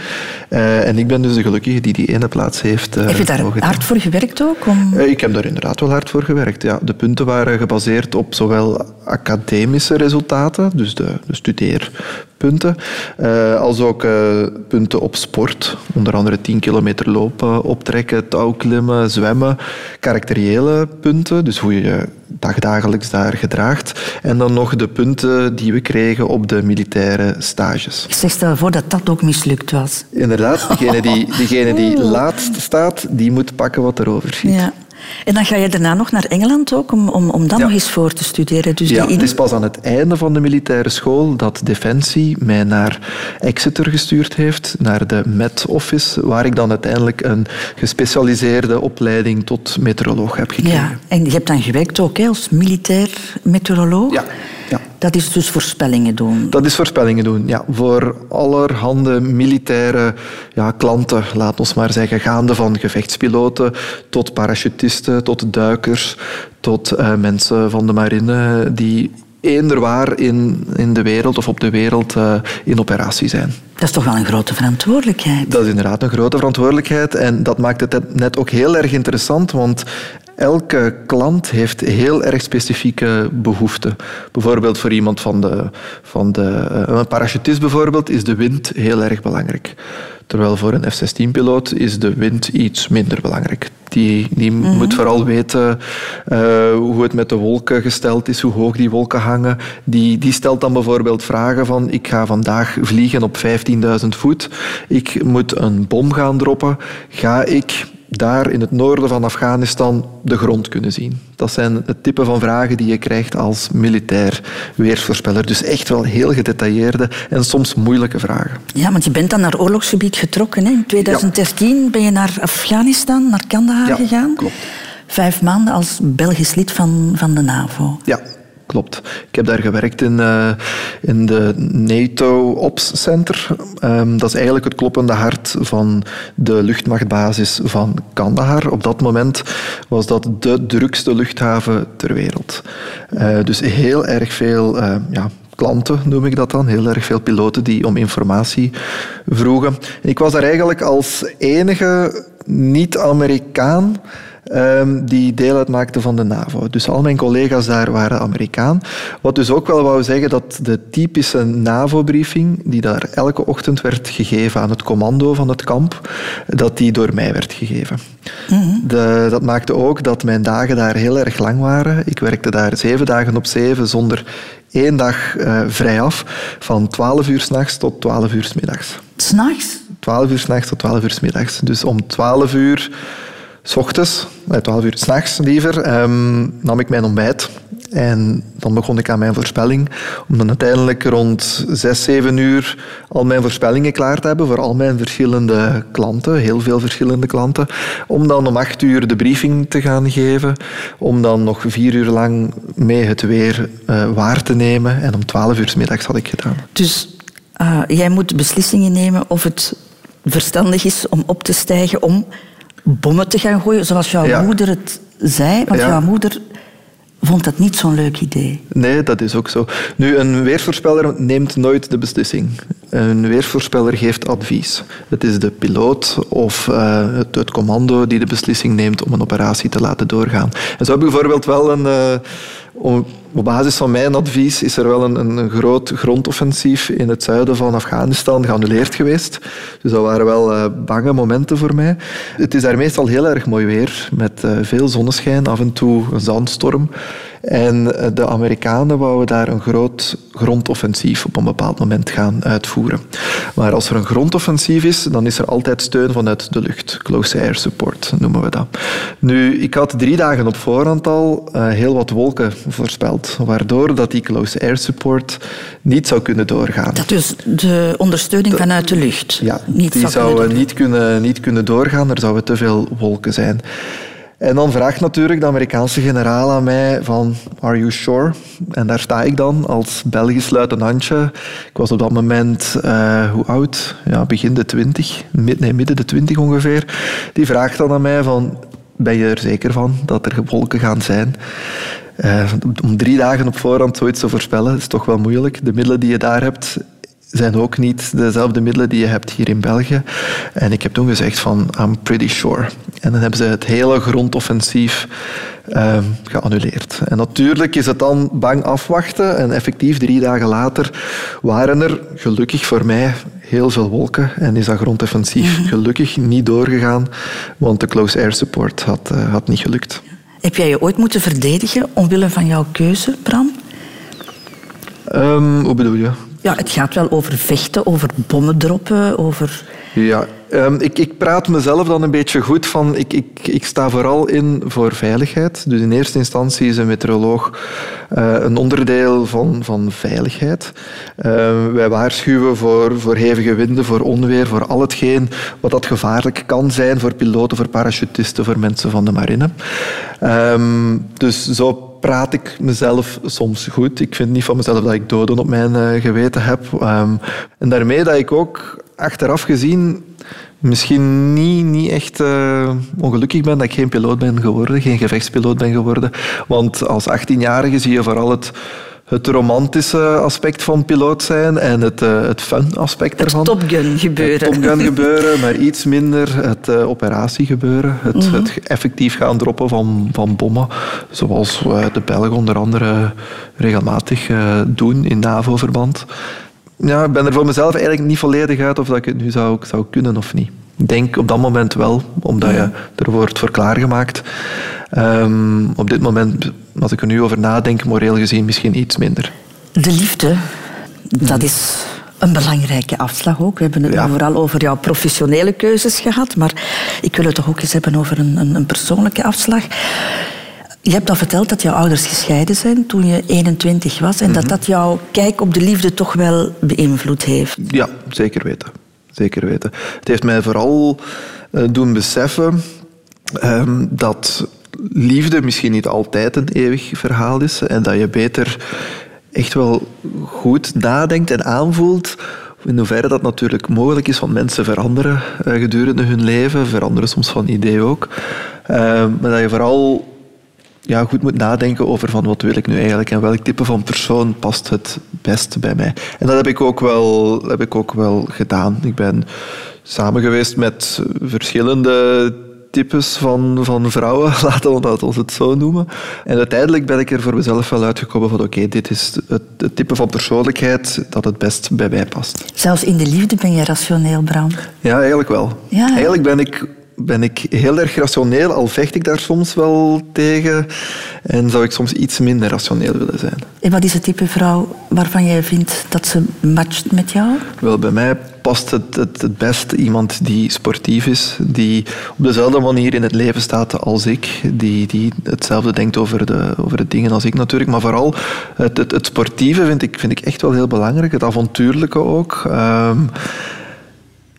Uh, en ik ben dus de gelukkige die die ene plaats heeft. Uh,
heb je daar hard voor gewerkt ook? Om...
Uh, ik heb daar inderdaad wel hard voor gewerkt. Ja. De punten waren gebaseerd op zowel academische resultaten, dus de, de studeerpunten, als ook punten op sport. Onder andere 10 kilometer lopen, optrekken, touwklimmen, zwemmen, karakteriële punten, dus hoe je je dagdagelijks daar gedraagt. En dan nog de punten die we kregen op de militaire stages.
Ik zeg stel voor dat dat ook mislukt was.
Inderdaad, degene die, degene die laatst staat, die moet pakken wat er overschiet.
Ja. En dan ga je daarna nog naar Engeland ook, om, om, om ja. nog eens voor te studeren. Dus
ja, het is pas aan het einde van de militaire school dat Defensie mij naar Exeter gestuurd heeft, naar de Met Office, waar ik dan uiteindelijk een gespecialiseerde opleiding tot meteoroloog heb gekregen.
Ja, en je hebt dan gewerkt ook hè, als militair meteoroloog.
Ja. Ja.
Dat is dus voorspellingen doen.
Dat is voorspellingen doen, ja. Voor allerhande militaire ja, klanten, laat ons maar zeggen. Gaande van gevechtspiloten tot parachutisten, tot duikers, tot eh, mensen van de marine die eender waar in, in de wereld of op de wereld eh, in operatie zijn.
Dat is toch wel een grote verantwoordelijkheid.
Dat is inderdaad een grote verantwoordelijkheid en dat maakt het net ook heel erg interessant, want elke klant heeft heel erg specifieke behoeften. Bijvoorbeeld voor iemand van de, van de eh, een parachutist bijvoorbeeld is de wind heel erg belangrijk. Terwijl voor een F-16-piloot is de wind iets minder belangrijk. Die, die moet vooral weten eh, hoe het met de wolken gesteld is, hoe hoog die wolken hangen. Die, die stelt dan bijvoorbeeld vragen van ik ga vandaag vliegen op 15.000 voet. Ik moet een bom gaan droppen. Ga ik daar in het noorden van Afghanistan de grond kunnen zien? Dat zijn het type van vragen die je krijgt als militair weersvoorspeller. Dus echt wel heel gedetailleerde en soms moeilijke vragen.
Ja, want je bent dan naar oorlogsgebied getrokken. Hè? In 2013 ben je naar Afghanistan, naar Kandahar
Ja,
gegaan.
klopt.
Vijf maanden als Belgisch lid van, van de NAVO.
Ja, klopt. Ik heb daar gewerkt in, eh, in de NATO Ops Center. Ehm, dat is eigenlijk het kloppende hart van de luchtmachtbasis van Kandahar. Op dat moment was dat de drukste luchthaven ter wereld. Eh, dus heel erg veel eh, ja, klanten, noem ik dat dan. Heel erg veel piloten die om informatie vroegen. En ik was daar eigenlijk als enige niet-Amerikaan ehm, die deel uitmaakte van de NAVO. Dus al mijn collega's daar waren Amerikaan. Wat dus ook wel wou zeggen dat de typische NAVO-briefing, die daar elke ochtend werd gegeven aan het commando van het kamp, dat die door mij werd gegeven. De, dat maakte ook dat mijn dagen daar heel erg lang waren. Ik werkte daar zeven dagen op zeven zonder één dag eh, vrij af, van 12 uur s'nachts tot 12 uur 's middags.
S'nachts?
12 uur s'nachts tot 12 uur 's middags. Dus om 12 uur s ochtends, nee, 12 uur s'nachts liever, ehm, nam ik mijn ontbijt. En dan begon ik aan mijn voorspelling. Om dan uiteindelijk rond 6, 7 uur al mijn voorspellingen klaar te hebben voor al mijn verschillende klanten, heel veel verschillende klanten. Om dan om 8 uur de briefing te gaan geven. Om dan nog vier uur lang mee het weer eh, waar te nemen. En om 12 uur 's middags had ik gedaan.
Dus eh, jij moet beslissingen nemen of het verstandig is om op te stijgen om bommen te gaan gooien, zoals jouw
Ja.
moeder het zei. Want
Ja.
jouw moeder vond dat niet zo'n leuk idee.
Nee, dat is ook zo. Nu, een weersvoorspeller neemt nooit de beslissing. Een weersvoorspeller geeft advies. Het is de piloot of eh, het, het commando die de beslissing neemt om een operatie te laten doorgaan. En zo heb ik bijvoorbeeld wel een... eh, op basis van mijn advies is er wel een, een, groot grondoffensief in het zuiden van Afghanistan geannuleerd geweest. Dus dat waren wel eh, bange momenten voor mij. Het is daar meestal heel erg mooi weer, met eh, veel zonneschijn, af en toe een zandstorm. En eh, de Amerikanen wouden daar een groot grondoffensief op een bepaald moment gaan uitvoeren. Maar als er een grondoffensief is, dan is er altijd steun vanuit de lucht. Close air support noemen we dat. Nu, ik had drie dagen op voorhand al heel wat wolken voorspeld, waardoor dat die close air support niet zou kunnen doorgaan.
Dat dus de ondersteuning vanuit de lucht
Ja,
niet
die
zou
zou
kunnen
niet kunnen, niet kunnen doorgaan. Er zouden te veel wolken zijn. En dan vraagt natuurlijk de Amerikaanse generaal aan mij van, are you sure? En daar sta ik dan als Belgisch luitenantje. Ik was op dat moment, eh, hoe oud? Ja, begin de twintig, mid, nee, midden de twintig ongeveer. Die vraagt dan aan mij van, ben je er zeker van dat er wolken gaan zijn? Eh, om drie dagen op voorhand zoiets te voorspellen is toch wel moeilijk. De middelen die je daar hebt zijn ook niet dezelfde middelen die je hebt hier in België. En ik heb toen gezegd van, I'm pretty sure. En dan hebben ze het hele grondoffensief ehm, geannuleerd. En natuurlijk is het dan bang afwachten. En effectief, drie dagen later waren er, gelukkig voor mij, heel veel wolken. En is dat grondoffensief gelukkig niet doorgegaan, want de close air support had, eh, had niet gelukt.
Heb jij je ooit moeten verdedigen omwille van jouw keuze, Bram?
Ehm, hoe bedoel je?
Ja, het gaat wel over vechten, over bommen droppen, over...
Ja, ehm, ik, ik praat mezelf dan een beetje goed van... Ik, ik, ik sta vooral in voor veiligheid. Dus in eerste instantie is een meteoroloog eh, een onderdeel van, van veiligheid. Ehm, wij waarschuwen voor, voor hevige winden, voor onweer, voor al hetgeen wat dat gevaarlijk kan zijn voor piloten, voor parachutisten, voor mensen van de marine. Ehm, dus zo praat ik mezelf soms goed. Ik vind niet van mezelf dat ik doden op mijn eh, geweten heb. Ehm, en daarmee dat ik ook achteraf gezien misschien niet, niet echt uh, ongelukkig ben dat ik geen piloot ben geworden, geen gevechtspiloot ben geworden. Want als 18-jarige zie je vooral het het romantische aspect van piloot zijn en het, uh, het fun aspect ervan.
Het Top Gun gebeuren.
Het Top Gun gebeuren, maar iets minder het uh, operatiegebeuren. Het, mm -hmm. het, effectief gaan droppen van, van bommen, zoals de Belgen onder andere regelmatig doen in NAVO-verband. Ja, ik ben er voor mezelf eigenlijk niet volledig uit of dat ik het nu zou, zou kunnen of niet. Ik denk op dat moment wel, omdat je er wordt voor klaargemaakt. Um, op dit moment, als ik er nu over nadenk, moreel gezien misschien iets minder.
De liefde, dat is een belangrijke afslag ook. We hebben het ja. vooral over jouw professionele keuzes gehad, maar ik wil het toch ook eens hebben over een, een, een persoonlijke afslag. Je hebt al verteld dat jouw ouders gescheiden zijn toen je 21 was en mm -hmm. dat dat jouw kijk op de liefde toch wel beïnvloed heeft.
Ja, zeker weten. Zeker weten. Het heeft mij vooral uh, doen beseffen um, dat liefde misschien niet altijd een eeuwig verhaal is en dat je beter echt wel goed nadenkt en aanvoelt in hoeverre dat natuurlijk mogelijk is, want mensen veranderen uh, gedurende hun leven, veranderen soms van idee ook. Uh, maar dat je vooral ja, goed moet nadenken over van wat wil ik nu eigenlijk en welk type van persoon past het best bij mij. En dat heb ik ook wel, heb ik ook wel gedaan. Ik ben samen geweest met verschillende types van, van vrouwen, laten we ons het zo noemen. En uiteindelijk ben ik er voor mezelf wel uitgekomen van oké, dit is het, het, type van persoonlijkheid dat het best bij mij past.
Zelfs in de liefde ben je rationeel, Bram.
Ja, eigenlijk wel.
Ja.
Eigenlijk ben ik ben ik heel erg rationeel, al vecht ik daar soms wel tegen. En zou ik soms iets minder rationeel willen zijn.
En wat is het type vrouw waarvan jij vindt dat ze matcht met jou?
Wel, bij mij past het, het, het best iemand die sportief is, die op dezelfde manier in het leven staat als ik, die, die hetzelfde denkt over de, over de dingen als ik natuurlijk. Maar vooral het, het, sportieve vind ik, vind ik echt wel heel belangrijk, het avontuurlijke ook. Um,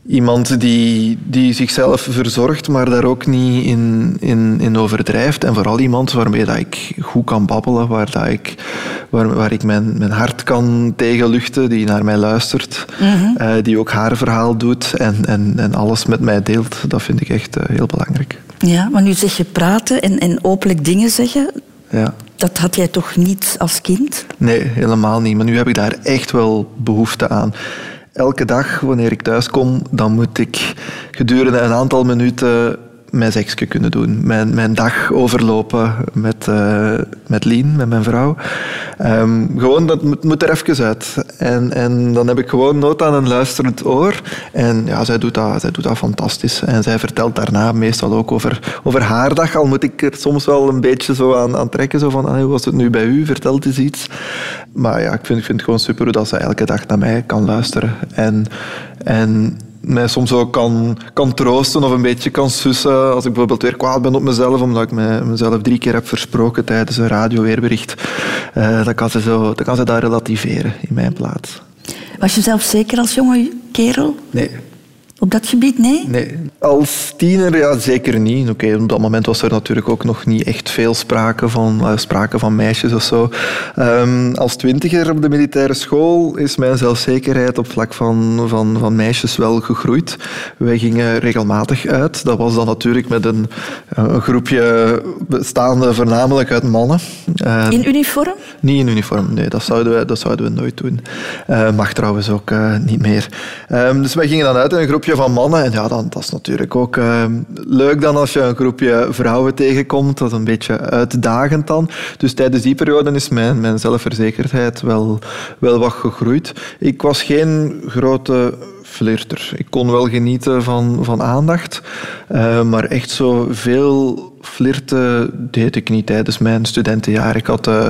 Iemand die, die zichzelf verzorgt, maar daar ook niet in, in, in overdrijft. En vooral iemand waarmee dat ik goed kan babbelen, waar, dat ik, waar, waar ik mijn, mijn hart kan tegenluchten, die naar mij luistert, mm -hmm. uh, die ook haar verhaal doet en, en, en alles met mij deelt. Dat vind ik echt uh, heel belangrijk.
Ja, maar nu zeg je praten en, en openlijk dingen zeggen.
Ja.
Dat had jij toch niet als kind?
Nee, helemaal niet. Maar nu heb ik daar echt wel behoefte aan elke dag wanneer ik thuis kom, dan moet ik gedurende een aantal minuten mijn seksje kunnen doen. Mijn, mijn dag overlopen met, uh, met Lien, met mijn vrouw. Um, gewoon, dat moet, er even uit. En, en dan heb ik gewoon nood aan een luisterend oor. En ja, zij doet dat, zij doet dat fantastisch. En zij vertelt daarna meestal ook over, over haar dag. Al moet ik er soms wel een beetje zo aan, aan trekken. Zo van, hoe was het nu bij u? Vertelt eens iets. Maar ja, ik vind, ik vind het gewoon super dat ze elke dag naar mij kan luisteren. En, en mij soms ook kan, kan troosten of een beetje kan sussen. Als ik bijvoorbeeld weer kwaad ben op mezelf, omdat ik me, mezelf drie keer heb versproken tijdens een radioweerbericht, uh, dan, kan ze zo, dan kan ze dat relativeren in mijn plaats.
Was je zelf zeker als jonge kerel?
Nee.
Op dat gebied, nee?
Nee. Als tiener, ja, zeker niet. Oké, okay, op dat moment was er natuurlijk ook nog niet echt veel sprake van, uh, sprake van meisjes of zo. Um, als twintiger op de militaire school is mijn zelfzekerheid op vlak van, van, van meisjes wel gegroeid. Wij gingen regelmatig uit. Dat was dan natuurlijk met een, een groepje bestaande voornamelijk uit mannen.
Uh, in uniform?
Niet in uniform, nee. Dat zouden we, dat zouden we nooit doen. Uh, mag trouwens ook niet meer. Um, dus wij gingen dan uit in een groepje van mannen. En ja, dan, dat is natuurlijk ook uh, leuk dan als je een groepje vrouwen tegenkomt. Dat is een beetje uitdagend dan. Dus tijdens die periode is mijn, mijn zelfverzekerdheid wel, wel wat gegroeid. Ik was geen grote flirter. Ik kon wel genieten van, van aandacht, uh, maar echt zo veel flirten deed ik niet tijdens mijn studentenjaar. Ik had uh,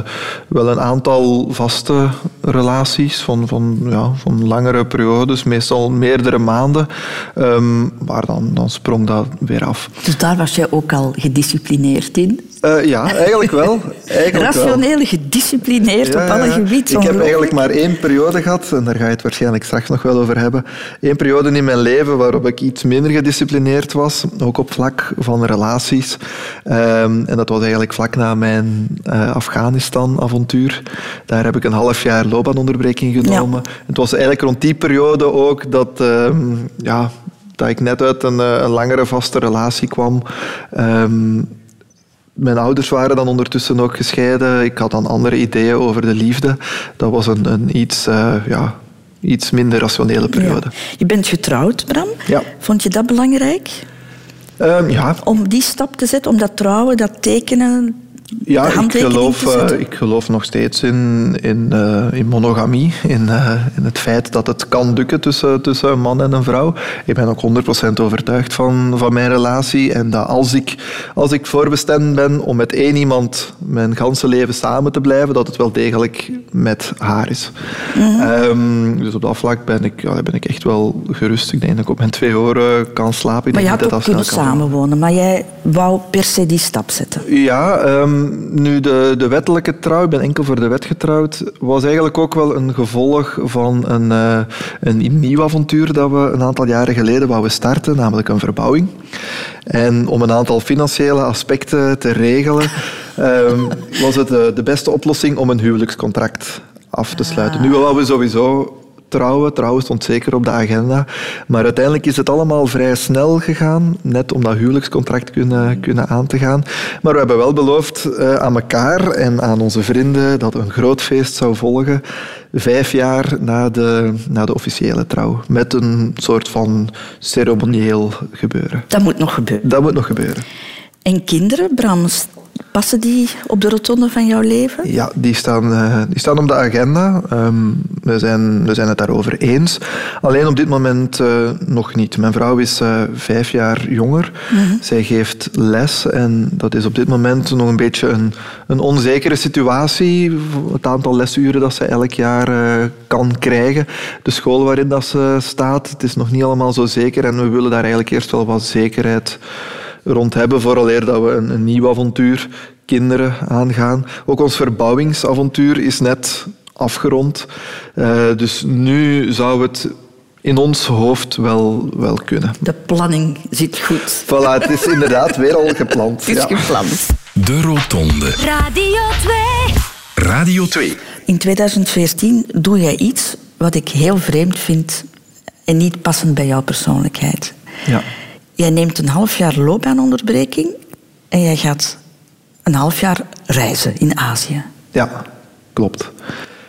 wel een aantal vaste relaties van, van, ja, van langere periodes, meestal meerdere maanden, um, maar dan, dan sprong dat weer af.
Dus daar was jij ook al gedisciplineerd in?
Uh, ja, eigenlijk wel. Eigenlijk
Rationeel, wel. gedisciplineerd op alle gebieden.
Ik heb eigenlijk maar één periode gehad, en daar ga je het waarschijnlijk straks nog wel over hebben. Eén periode in mijn leven waarop ik iets minder gedisciplineerd was, ook op vlak van relaties. Um, en dat was eigenlijk vlak na mijn uh, Afghanistan-avontuur. Daar heb ik een half jaar loopbaanonderbreking genomen. Ja. Het was eigenlijk rond die periode ook dat, uh, ja, dat ik net uit een, eh, een langere vaste relatie kwam. Um, mijn ouders waren dan ondertussen ook gescheiden. Ik had dan andere ideeën over de liefde. Dat was een, een iets, uh, ja, iets minder rationele periode. Ja.
Je bent getrouwd, Bram.
Ja.
Vond je dat belangrijk?
Um, ja.
Om die stap te zetten, om dat trouwen, dat tekenen
ja, ik geloof, uh, ik geloof nog steeds in, in, uh, in monogamie. In, uh, in het feit dat het kan lukken tussen, tussen een man en een vrouw. Ik ben ook 100% overtuigd van, van mijn relatie. En dat als ik, als ik voorbestemd ben om met één iemand mijn ganse leven samen te blijven, dat het wel degelijk met haar is. Mm um, dus op dat vlak ben ik, ja, ben ik echt wel gerust. Ik denk dat ik op mijn twee oren kan slapen. Ik
maar je
had
ook kunnen samenwonen, maar jij wou per se die stap zetten.
Ja, um, nu, de, de wettelijke trouw, ik ben enkel voor de wet getrouwd, was eigenlijk ook wel een gevolg van een, uh, een nieuw avontuur dat we een aantal jaren geleden wouden starten, namelijk een verbouwing. En om een aantal financiële aspecten te regelen, um, was het de, de, beste oplossing om een huwelijkscontract af te sluiten. Nu willen we sowieso trouwen. Trouwen stond zeker op de agenda. Maar uiteindelijk is het allemaal vrij snel gegaan, net om dat huwelijkscontract kunnen, kunnen aan te gaan. Maar we hebben wel beloofd uh, aan elkaar en aan onze vrienden dat een groot feest zou volgen, vijf jaar na de, na de officiële trouw. Met een soort van ceremonieel gebeuren.
Dat moet nog gebeuren.
Dat moet nog gebeuren.
En kinderen, Bram, Passen die op de rotonde van jouw leven?
Ja, die staan, uh, die staan op de agenda. Um, we, zijn, we zijn het daarover eens. Alleen op dit moment uh, nog niet. Mijn vrouw is uh, vijf jaar jonger. -hmm. Zij geeft les en dat is op dit moment nog een beetje een, een onzekere situatie. Het aantal lesuren dat ze elk jaar kan krijgen. De school waarin dat ze staat, het is nog niet allemaal zo zeker en we willen daar eigenlijk eerst wel wat zekerheid rond hebben, vooraleer dat we een, een nieuw avontuur kinderen aangaan. Ook ons verbouwingsavontuur is net afgerond. Uh, dus nu zou het in ons hoofd wel, wel kunnen.
De planning zit goed.
Voilà, het is inderdaad weer al gepland.
Het is ja. gepland.
De Rotonde.
Radio 2.
Radio 2.
In 2014 doe jij iets wat ik heel vreemd vind en niet passend bij jouw persoonlijkheid.
Ja.
Jij neemt een half jaar loopbaanonderbreking en jij gaat een half jaar reizen in Azië.
Ja, klopt.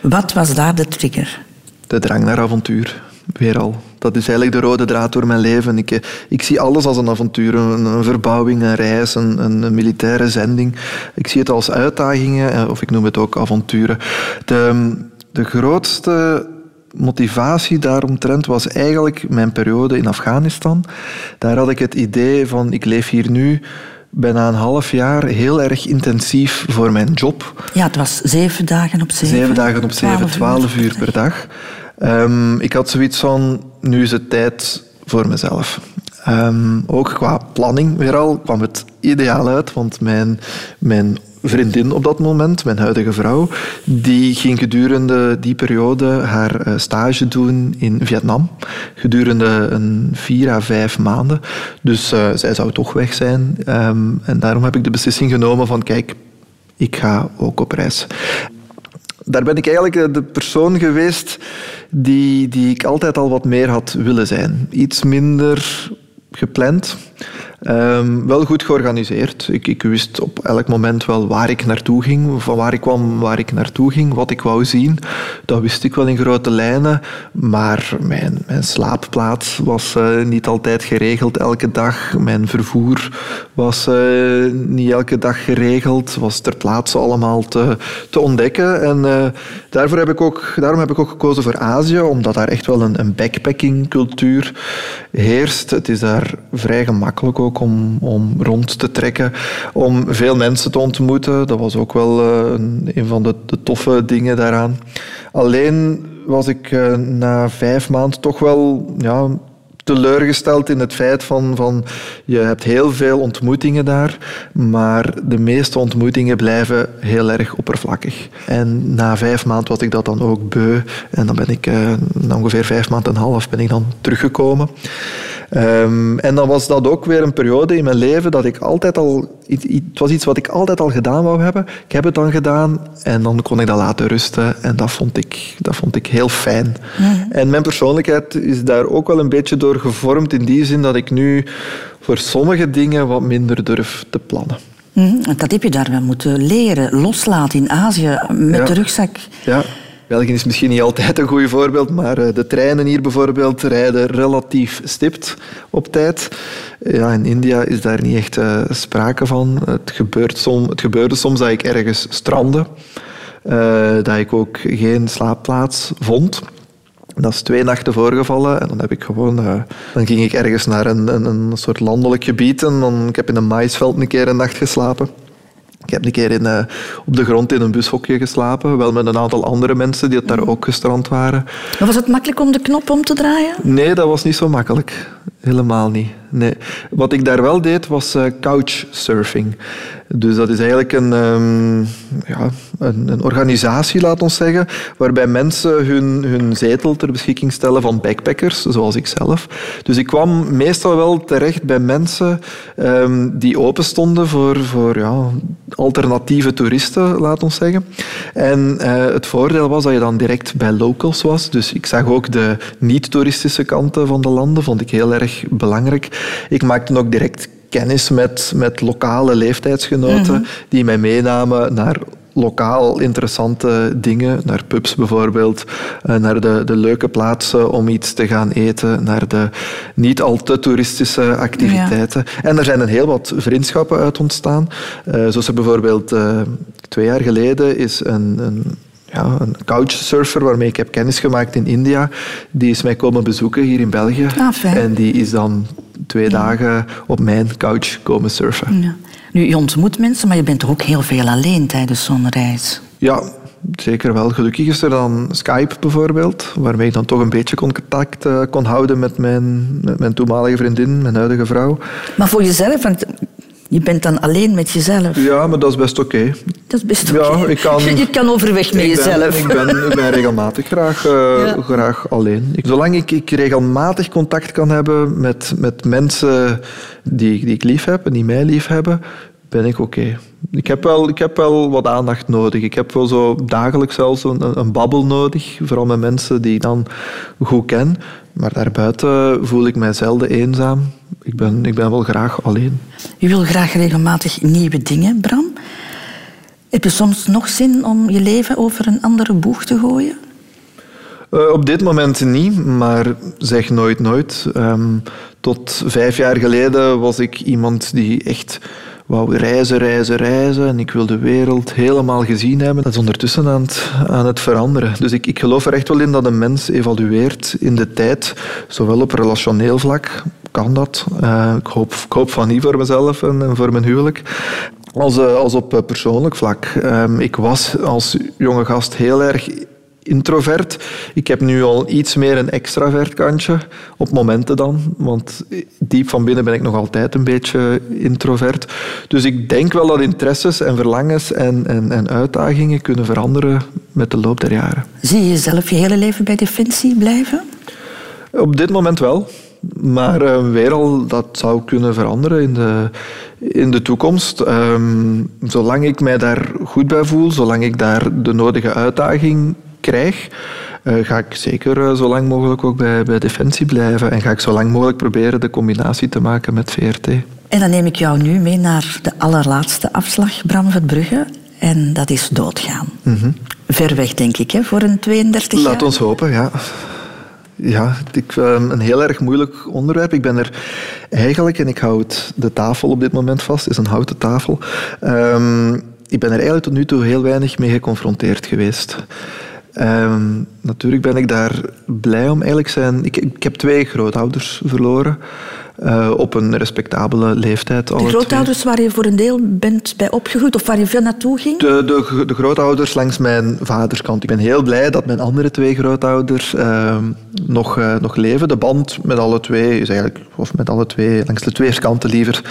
Wat was daar de trigger?
De drang naar avontuur, weer al. Dat is eigenlijk de rode draad door mijn leven. Ik, ik zie alles als een avontuur, een, een verbouwing, een reis, een, een, militaire zending. Ik zie het als uitdagingen, eh, of ik noem het ook avonturen. De, de grootste motivatie daaromtrent was eigenlijk mijn periode in Afghanistan. Daar had ik het idee van, ik leef hier nu bijna een half jaar heel erg intensief voor mijn job.
Ja, het was zeven dagen op zeven.
Zeven dagen op zeven, twaalf uur, per dag. Um, ik had zoiets van, nu is het tijd voor mezelf. Um, ook qua planning weer al kwam het ideaal uit, want mijn, mijn vriendin op dat moment, mijn huidige vrouw, die ging gedurende die periode haar eh, stage doen in Vietnam. Gedurende een vier à vijf maanden. Dus uh, zij zou toch weg zijn. Um, en daarom heb ik de beslissing genomen van kijk, ik ga ook op reis. Daar ben ik eigenlijk eh, de persoon geweest die, die ik altijd al wat meer had willen zijn. Iets minder gepland. Um, wel goed georganiseerd. Ik, ik, wist op elk moment wel waar ik naartoe ging, van waar ik kwam, waar ik naartoe ging, wat ik wou zien. Dat wist ik wel in grote lijnen, maar mijn, mijn slaapplaats was uh, niet altijd geregeld elke dag. Mijn vervoer was uh, niet elke dag geregeld, was ter plaatse allemaal te, te ontdekken. En uh, daarvoor heb ik ook, daarom heb ik ook gekozen voor Azië, omdat daar echt wel een, een backpacking cultuur heerst. Het is daar vrij gemakkelijk ook om, om rond te trekken, om veel mensen te ontmoeten. Dat was ook wel uh, een van de, de, toffe dingen daaraan. Alleen was ik uh, na vijf maanden toch wel ja, teleurgesteld in het feit van, van je hebt heel veel ontmoetingen daar, maar de meeste ontmoetingen blijven heel erg oppervlakkig. En na vijf maanden was ik dat dan ook beu en dan ben ik uh, na ongeveer vijf maanden en een half ben ik dan teruggekomen. Um, en dan was dat ook weer een periode in mijn leven dat ik altijd al... Het was iets wat ik altijd al gedaan wou hebben. Ik heb het dan gedaan en dan kon ik dat laten rusten. En dat vond ik, dat vond ik heel fijn. Mhm. En mijn persoonlijkheid is daar ook wel een beetje door gevormd in die zin dat ik nu voor sommige dingen wat minder durf te plannen.
Mm Dat heb je daar wel moeten leren. Loslaten in Azië met de rugzak.
Ja. België is misschien niet altijd een goed voorbeeld, maar eh, de treinen hier bijvoorbeeld rijden relatief stipt op tijd. Ja, in India is daar niet echt uh, sprake van. Het, gebeurt som, het gebeurde soms dat ik ergens strandde, uh, dat ik ook geen slaapplaats vond. Dat is twee nachten voorgevallen en dan heb ik gewoon... dan ging ik ergens naar een, een, een soort landelijk gebied en dan, ik heb in een maïsveld een keer een nacht geslapen. Ik heb een keer in, uh, op de grond in een bushokje geslapen, wel met een aantal andere mensen die het daar ook gestrand waren.
Maar was het makkelijk om de knop om te draaien?
Nee, dat was niet zo makkelijk. Helemaal niet. Nee. Wat ik daar wel deed, was uh, couchsurfing. Dus dat is eigenlijk een, um, ja, een, een, organisatie, laat ons zeggen, waarbij mensen hun, hun zetel ter beschikking stellen van backpackers, zoals ik zelf. Dus ik kwam meestal wel terecht bij mensen um, die open stonden voor, voor ja, alternatieve toeristen, laat ons zeggen. En uh, het voordeel was dat je dan direct bij locals was. Dus ik zag ook de niet-toeristische kanten van de landen, vond ik heel erg belangrijk. Ik maakte ook direct kennis met, met lokale leeftijdsgenoten mhm. die mij meenamen naar lokaal interessante dingen, naar pubs bijvoorbeeld, eh, naar de, de leuke plaatsen om iets te gaan eten, naar de niet al te toeristische activiteiten. En er zijn een heel wat vriendschappen uit ontstaan. Uh, zoals er bijvoorbeeld uh, twee jaar geleden is een, een ja, een couchsurfer waarmee ik heb kennis gemaakt in India. Die is mij komen bezoeken hier in België.
Ah,
en die is dan twee dagen op mijn couch komen surfen. Ja.
Nu, je ontmoet mensen, maar je bent toch ook heel veel alleen tijdens zo'n reis?
Ja, zeker wel. Gelukkig is er dan Skype bijvoorbeeld, waarmee ik dan toch een beetje contact uh, kon houden met mijn, met mijn toenmalige vriendin, mijn huidige vrouw.
Maar voor jezelf, want je bent dan alleen met jezelf.
Ja, maar dat is best oké.
Dat is best oké. Ja, kan... Je kan overweg met jezelf.
ik, ben, ik ben regelmatig graag, uh, graag alleen. Zolang ik, ik regelmatig contact kan hebben met, met mensen die, die ik lief heb en die mij lief hebben, ben ik oké. Ik, heb wel, ik heb wel wat aandacht nodig. Ik heb wel zo dagelijks zelfs een, een babbel nodig. Vooral met mensen die ik dan goed ken. Maar daarbuiten voel ik mij zelden eenzaam. Ik ben, ik ben wel graag alleen.
Je wil graag regelmatig nieuwe dingen, Bram. Heb je soms nog zin om je leven over een andere boeg te gooien?
Uh, op dit moment niet, maar zeg nooit nooit. Um, tot vijf jaar geleden was ik iemand die echt wou reizen, reizen, reizen. En ik wil de wereld helemaal gezien hebben. Dat is ondertussen aan het, veranderen. Dus ik, ik geloof er echt wel in dat een mens evalueert in de tijd. Zowel op relationeel vlak, kan dat. Uh, ik, hoop, van niet voor mezelf en, voor mijn huwelijk. Als, uh, als op eh, persoonlijk vlak. Um, ik was als jonge gast heel erg introvert. Ik heb nu al iets meer een extravert kantje, op momenten dan. Want diep van binnen ben ik nog altijd een beetje introvert. Dus ik denk wel dat interesses en verlangens en, en, en uitdagingen kunnen veranderen met de loop der jaren.
Zie je jezelf je hele leven bij Defensie blijven?
Op dit moment wel. Maar uh, weer al, dat zou kunnen veranderen in de, in de toekomst. Um, zolang ik mij daar goed bij voel, zolang ik daar de nodige uitdaging krijg, uh, ga ik zeker uh, zo lang mogelijk ook bij, bij Defensie blijven. En ga ik zo lang mogelijk proberen de combinatie te maken met VRT.
En dan neem ik jou nu mee naar de allerlaatste afslag, Bram Verbrugge. En dat is doodgaan. Mm Ver weg, denk ik, hè, voor een 32 jaar.
Laat ons hopen, ja. Ja, ik, ehm, een heel erg moeilijk onderwerp. Ik ben er eigenlijk, en ik houd de tafel op dit moment vast, is een houten tafel. Um, ik ben er eigenlijk tot nu toe heel weinig mee geconfronteerd geweest. Um, natuurlijk ben ik daar blij om. Eigenlijk zijn, ik, ik heb twee grootouders verloren. eh, op een respectabele leeftijd.
De grootouders waar je voor een deel bent bij opgegroeid of waar je veel naartoe ging?
De, de, de grootouders langs mijn vaderskant. Ik ben heel blij dat mijn andere twee grootouders ehm, nog, eh, nog leven. De band met alle twee is eigenlijk, of met alle twee, langs de twee kanten liever,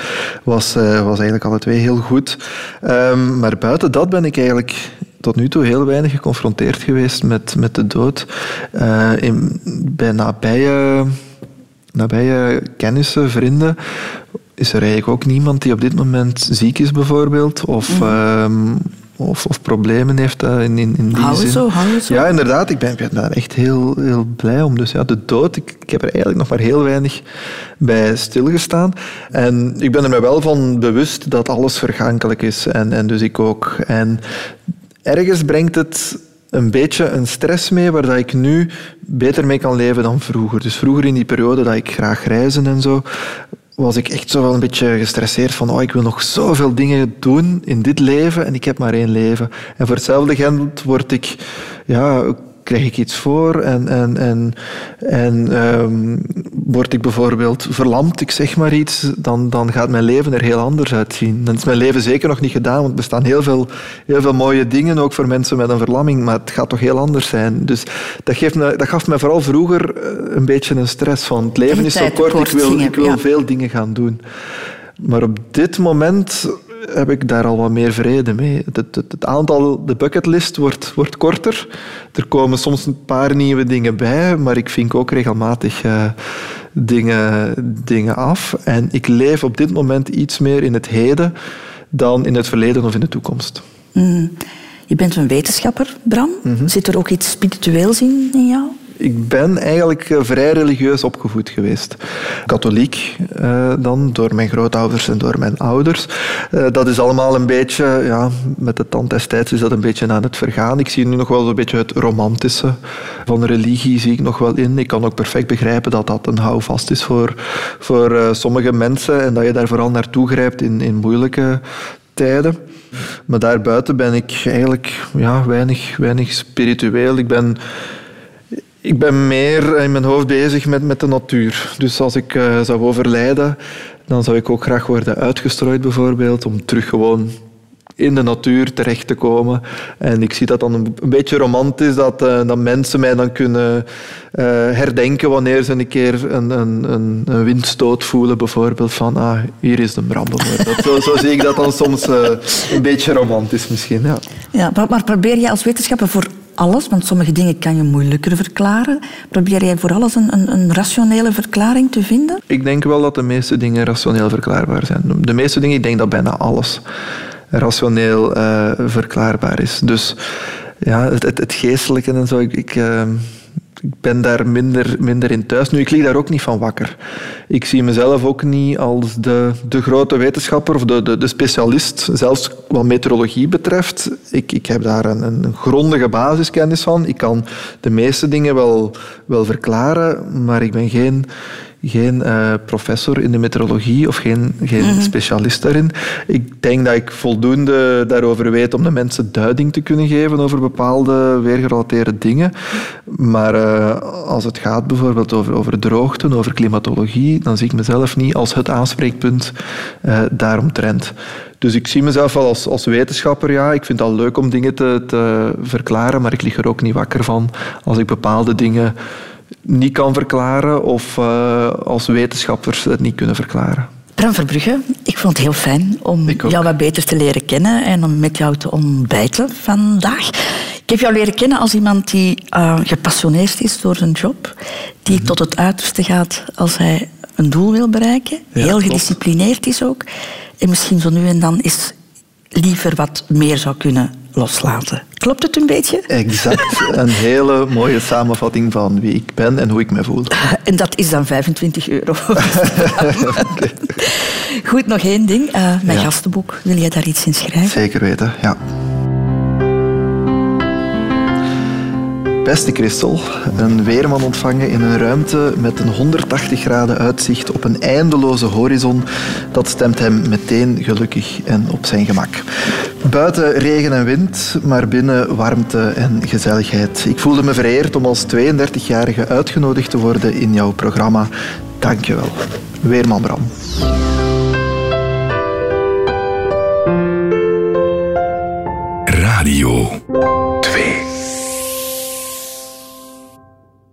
was, eh, was eigenlijk alle twee heel goed. Ehm, maar buiten dat ben ik eigenlijk tot nu toe heel weinig geconfronteerd geweest met, met de dood. in, bij nabije nabije kennissen, vrienden, is er eigenlijk ook niemand die op dit moment ziek is, bijvoorbeeld. Of, mhm. ehm, of, of, problemen heeft uh, in, in, in die
hou
zin.
Zo, hou zo.
Ja, inderdaad. Ik ben, ben, daar echt heel, heel blij om. Dus ja, de dood, ik, ik, heb er eigenlijk nog maar heel weinig bij stilgestaan. En ik ben er me wel van bewust dat alles vergankelijk is. En, en dus ik ook. En ergens brengt het een beetje een stress mee waar ik nu beter mee kan leven dan vroeger. Dus vroeger in die periode dat ik graag reizen en zo, was ik echt zo wel een beetje gestresseerd van oh, ik wil nog zoveel dingen doen in dit leven en ik heb maar één leven. En voor hetzelfde geld word ik ja, krijg ik iets voor en, en, en, en um, word ik bijvoorbeeld verlamd, ik zeg maar iets, dan, dan gaat mijn leven er heel anders uitzien. Dan is mijn leven zeker nog niet gedaan, want er bestaan heel veel, heel veel mooie dingen ook voor mensen met een verlamming, maar het gaat toch heel anders zijn. Dus dat, geeft me, dat gaf me vooral vroeger eh, een beetje een stress van het leven is zo kort, ik wil, ik wil veel dingen gaan doen. Maar op dit moment heb ik daar al wat meer vrede mee. Het, het, het, aantal, de bucketlist wordt, wordt korter. Er komen soms een paar nieuwe dingen bij, maar ik vink ook regelmatig uh, dingen, dingen af. En ik leef op dit moment iets meer in het heden dan in het verleden of in de toekomst.
Mm. Je bent een wetenschapper, Bram. Mhm. Zit er ook iets spiritueels in, in jou?
Ik ben eigenlijk eh, vrij religieus opgevoed geweest. Katholiek uh, dan, door mijn grootouders en door mijn ouders. Uh, dat is allemaal een beetje, ja, met de tand destijds is dat een beetje aan het vergaan. Ik zie nu nog wel een beetje het romantische van religie, zie ik nog wel in. Ik kan ook perfect begrijpen dat dat een houvast is voor, voor sommige mensen en dat je daar vooral naartoe grijpt in, in moeilijke tijden. Maar daarbuiten ben ik eigenlijk ja, weinig, weinig spiritueel. Ik ben ik ben meer in mijn hoofd bezig met, met de natuur. Dus als ik uh, zou overlijden, dan zou ik ook graag worden uitgestrooid bijvoorbeeld, om terug gewoon in de natuur terecht te komen. En ik zie dat dan een, beetje romantisch, dat, uh, dat mensen mij dan kunnen uh, herdenken wanneer ze een keer een, een, een, een, windstoot voelen, bijvoorbeeld van, ah, hier is de brand zo, zie ik dat dan soms een beetje romantisch misschien. Ja.
Ja, maar probeer je als wetenschapper voor alles, want sommige dingen kan je moeilijker verklaren. Probeer jij voor alles een, een, een, rationele verklaring te vinden?
Ik denk wel dat de meeste dingen rationeel verklaarbaar zijn. De meeste dingen, ik denk dat bijna alles rationeel uh, verklaarbaar is. Dus ja, het, het, geestelijke en zo, ik, ik, uh, ik ben daar minder, minder in thuis. Nu, ik lig daar ook niet van wakker. Ik zie mezelf ook niet als de, de grote wetenschapper of de, de, de specialist, zelfs wat meteorologie betreft. Ik, ik heb daar een, een grondige basiskennis van. Ik kan de meeste dingen wel, wel verklaren, maar ik ben geen geen uh, professor in de meteorologie of geen, geen mm -hmm. specialist daarin. Ik denk dat ik voldoende daarover weet om de mensen duiding te kunnen geven over bepaalde weergerelateerde dingen. Maar uh, als het gaat bijvoorbeeld over, over droogte, over klimatologie, dan zie ik mezelf niet als het aanspreekpunt uh, daaromtrent. Dus ik zie mezelf wel als, als wetenschapper. Ja, ik vind het al leuk om dingen te, te verklaren, maar ik lig er ook niet wakker van als ik bepaalde dingen niet kan verklaren of uh, als wetenschappers het niet kunnen verklaren.
Bram Verbrugge, ik vond het heel fijn om jou wat beter te leren kennen en om met jou te ontbijten vandaag. Ik heb jou leren kennen als iemand die uh, gepassioneerd is door zijn job, die mm -hmm. tot het uiterste gaat als hij een doel wil bereiken, ja, heel gedisciplineerd is ook en misschien zo nu en dan is liever wat meer zou kunnen loslaten. Klopt het een beetje?
Exact. Een hele mooie samenvatting van wie ik ben en hoe ik me voel.
En dat is dan 25 euro. okay. Goed, nog één ding. Uh, mijn ja. gastenboek. Wil jij daar iets in schrijven?
Zeker weten, ja. Beste Christel, een weerman ontvangen in een ruimte met een 180 graden uitzicht op een eindeloze horizon, dat stemt hem meteen gelukkig en op zijn gemak. Buiten regen en wind, maar binnen warmte en gezelligheid. Ik voelde me vereerd om als 32-jarige uitgenodigd te worden in jouw programma. Dank je wel. Weerman Bram. Radio 2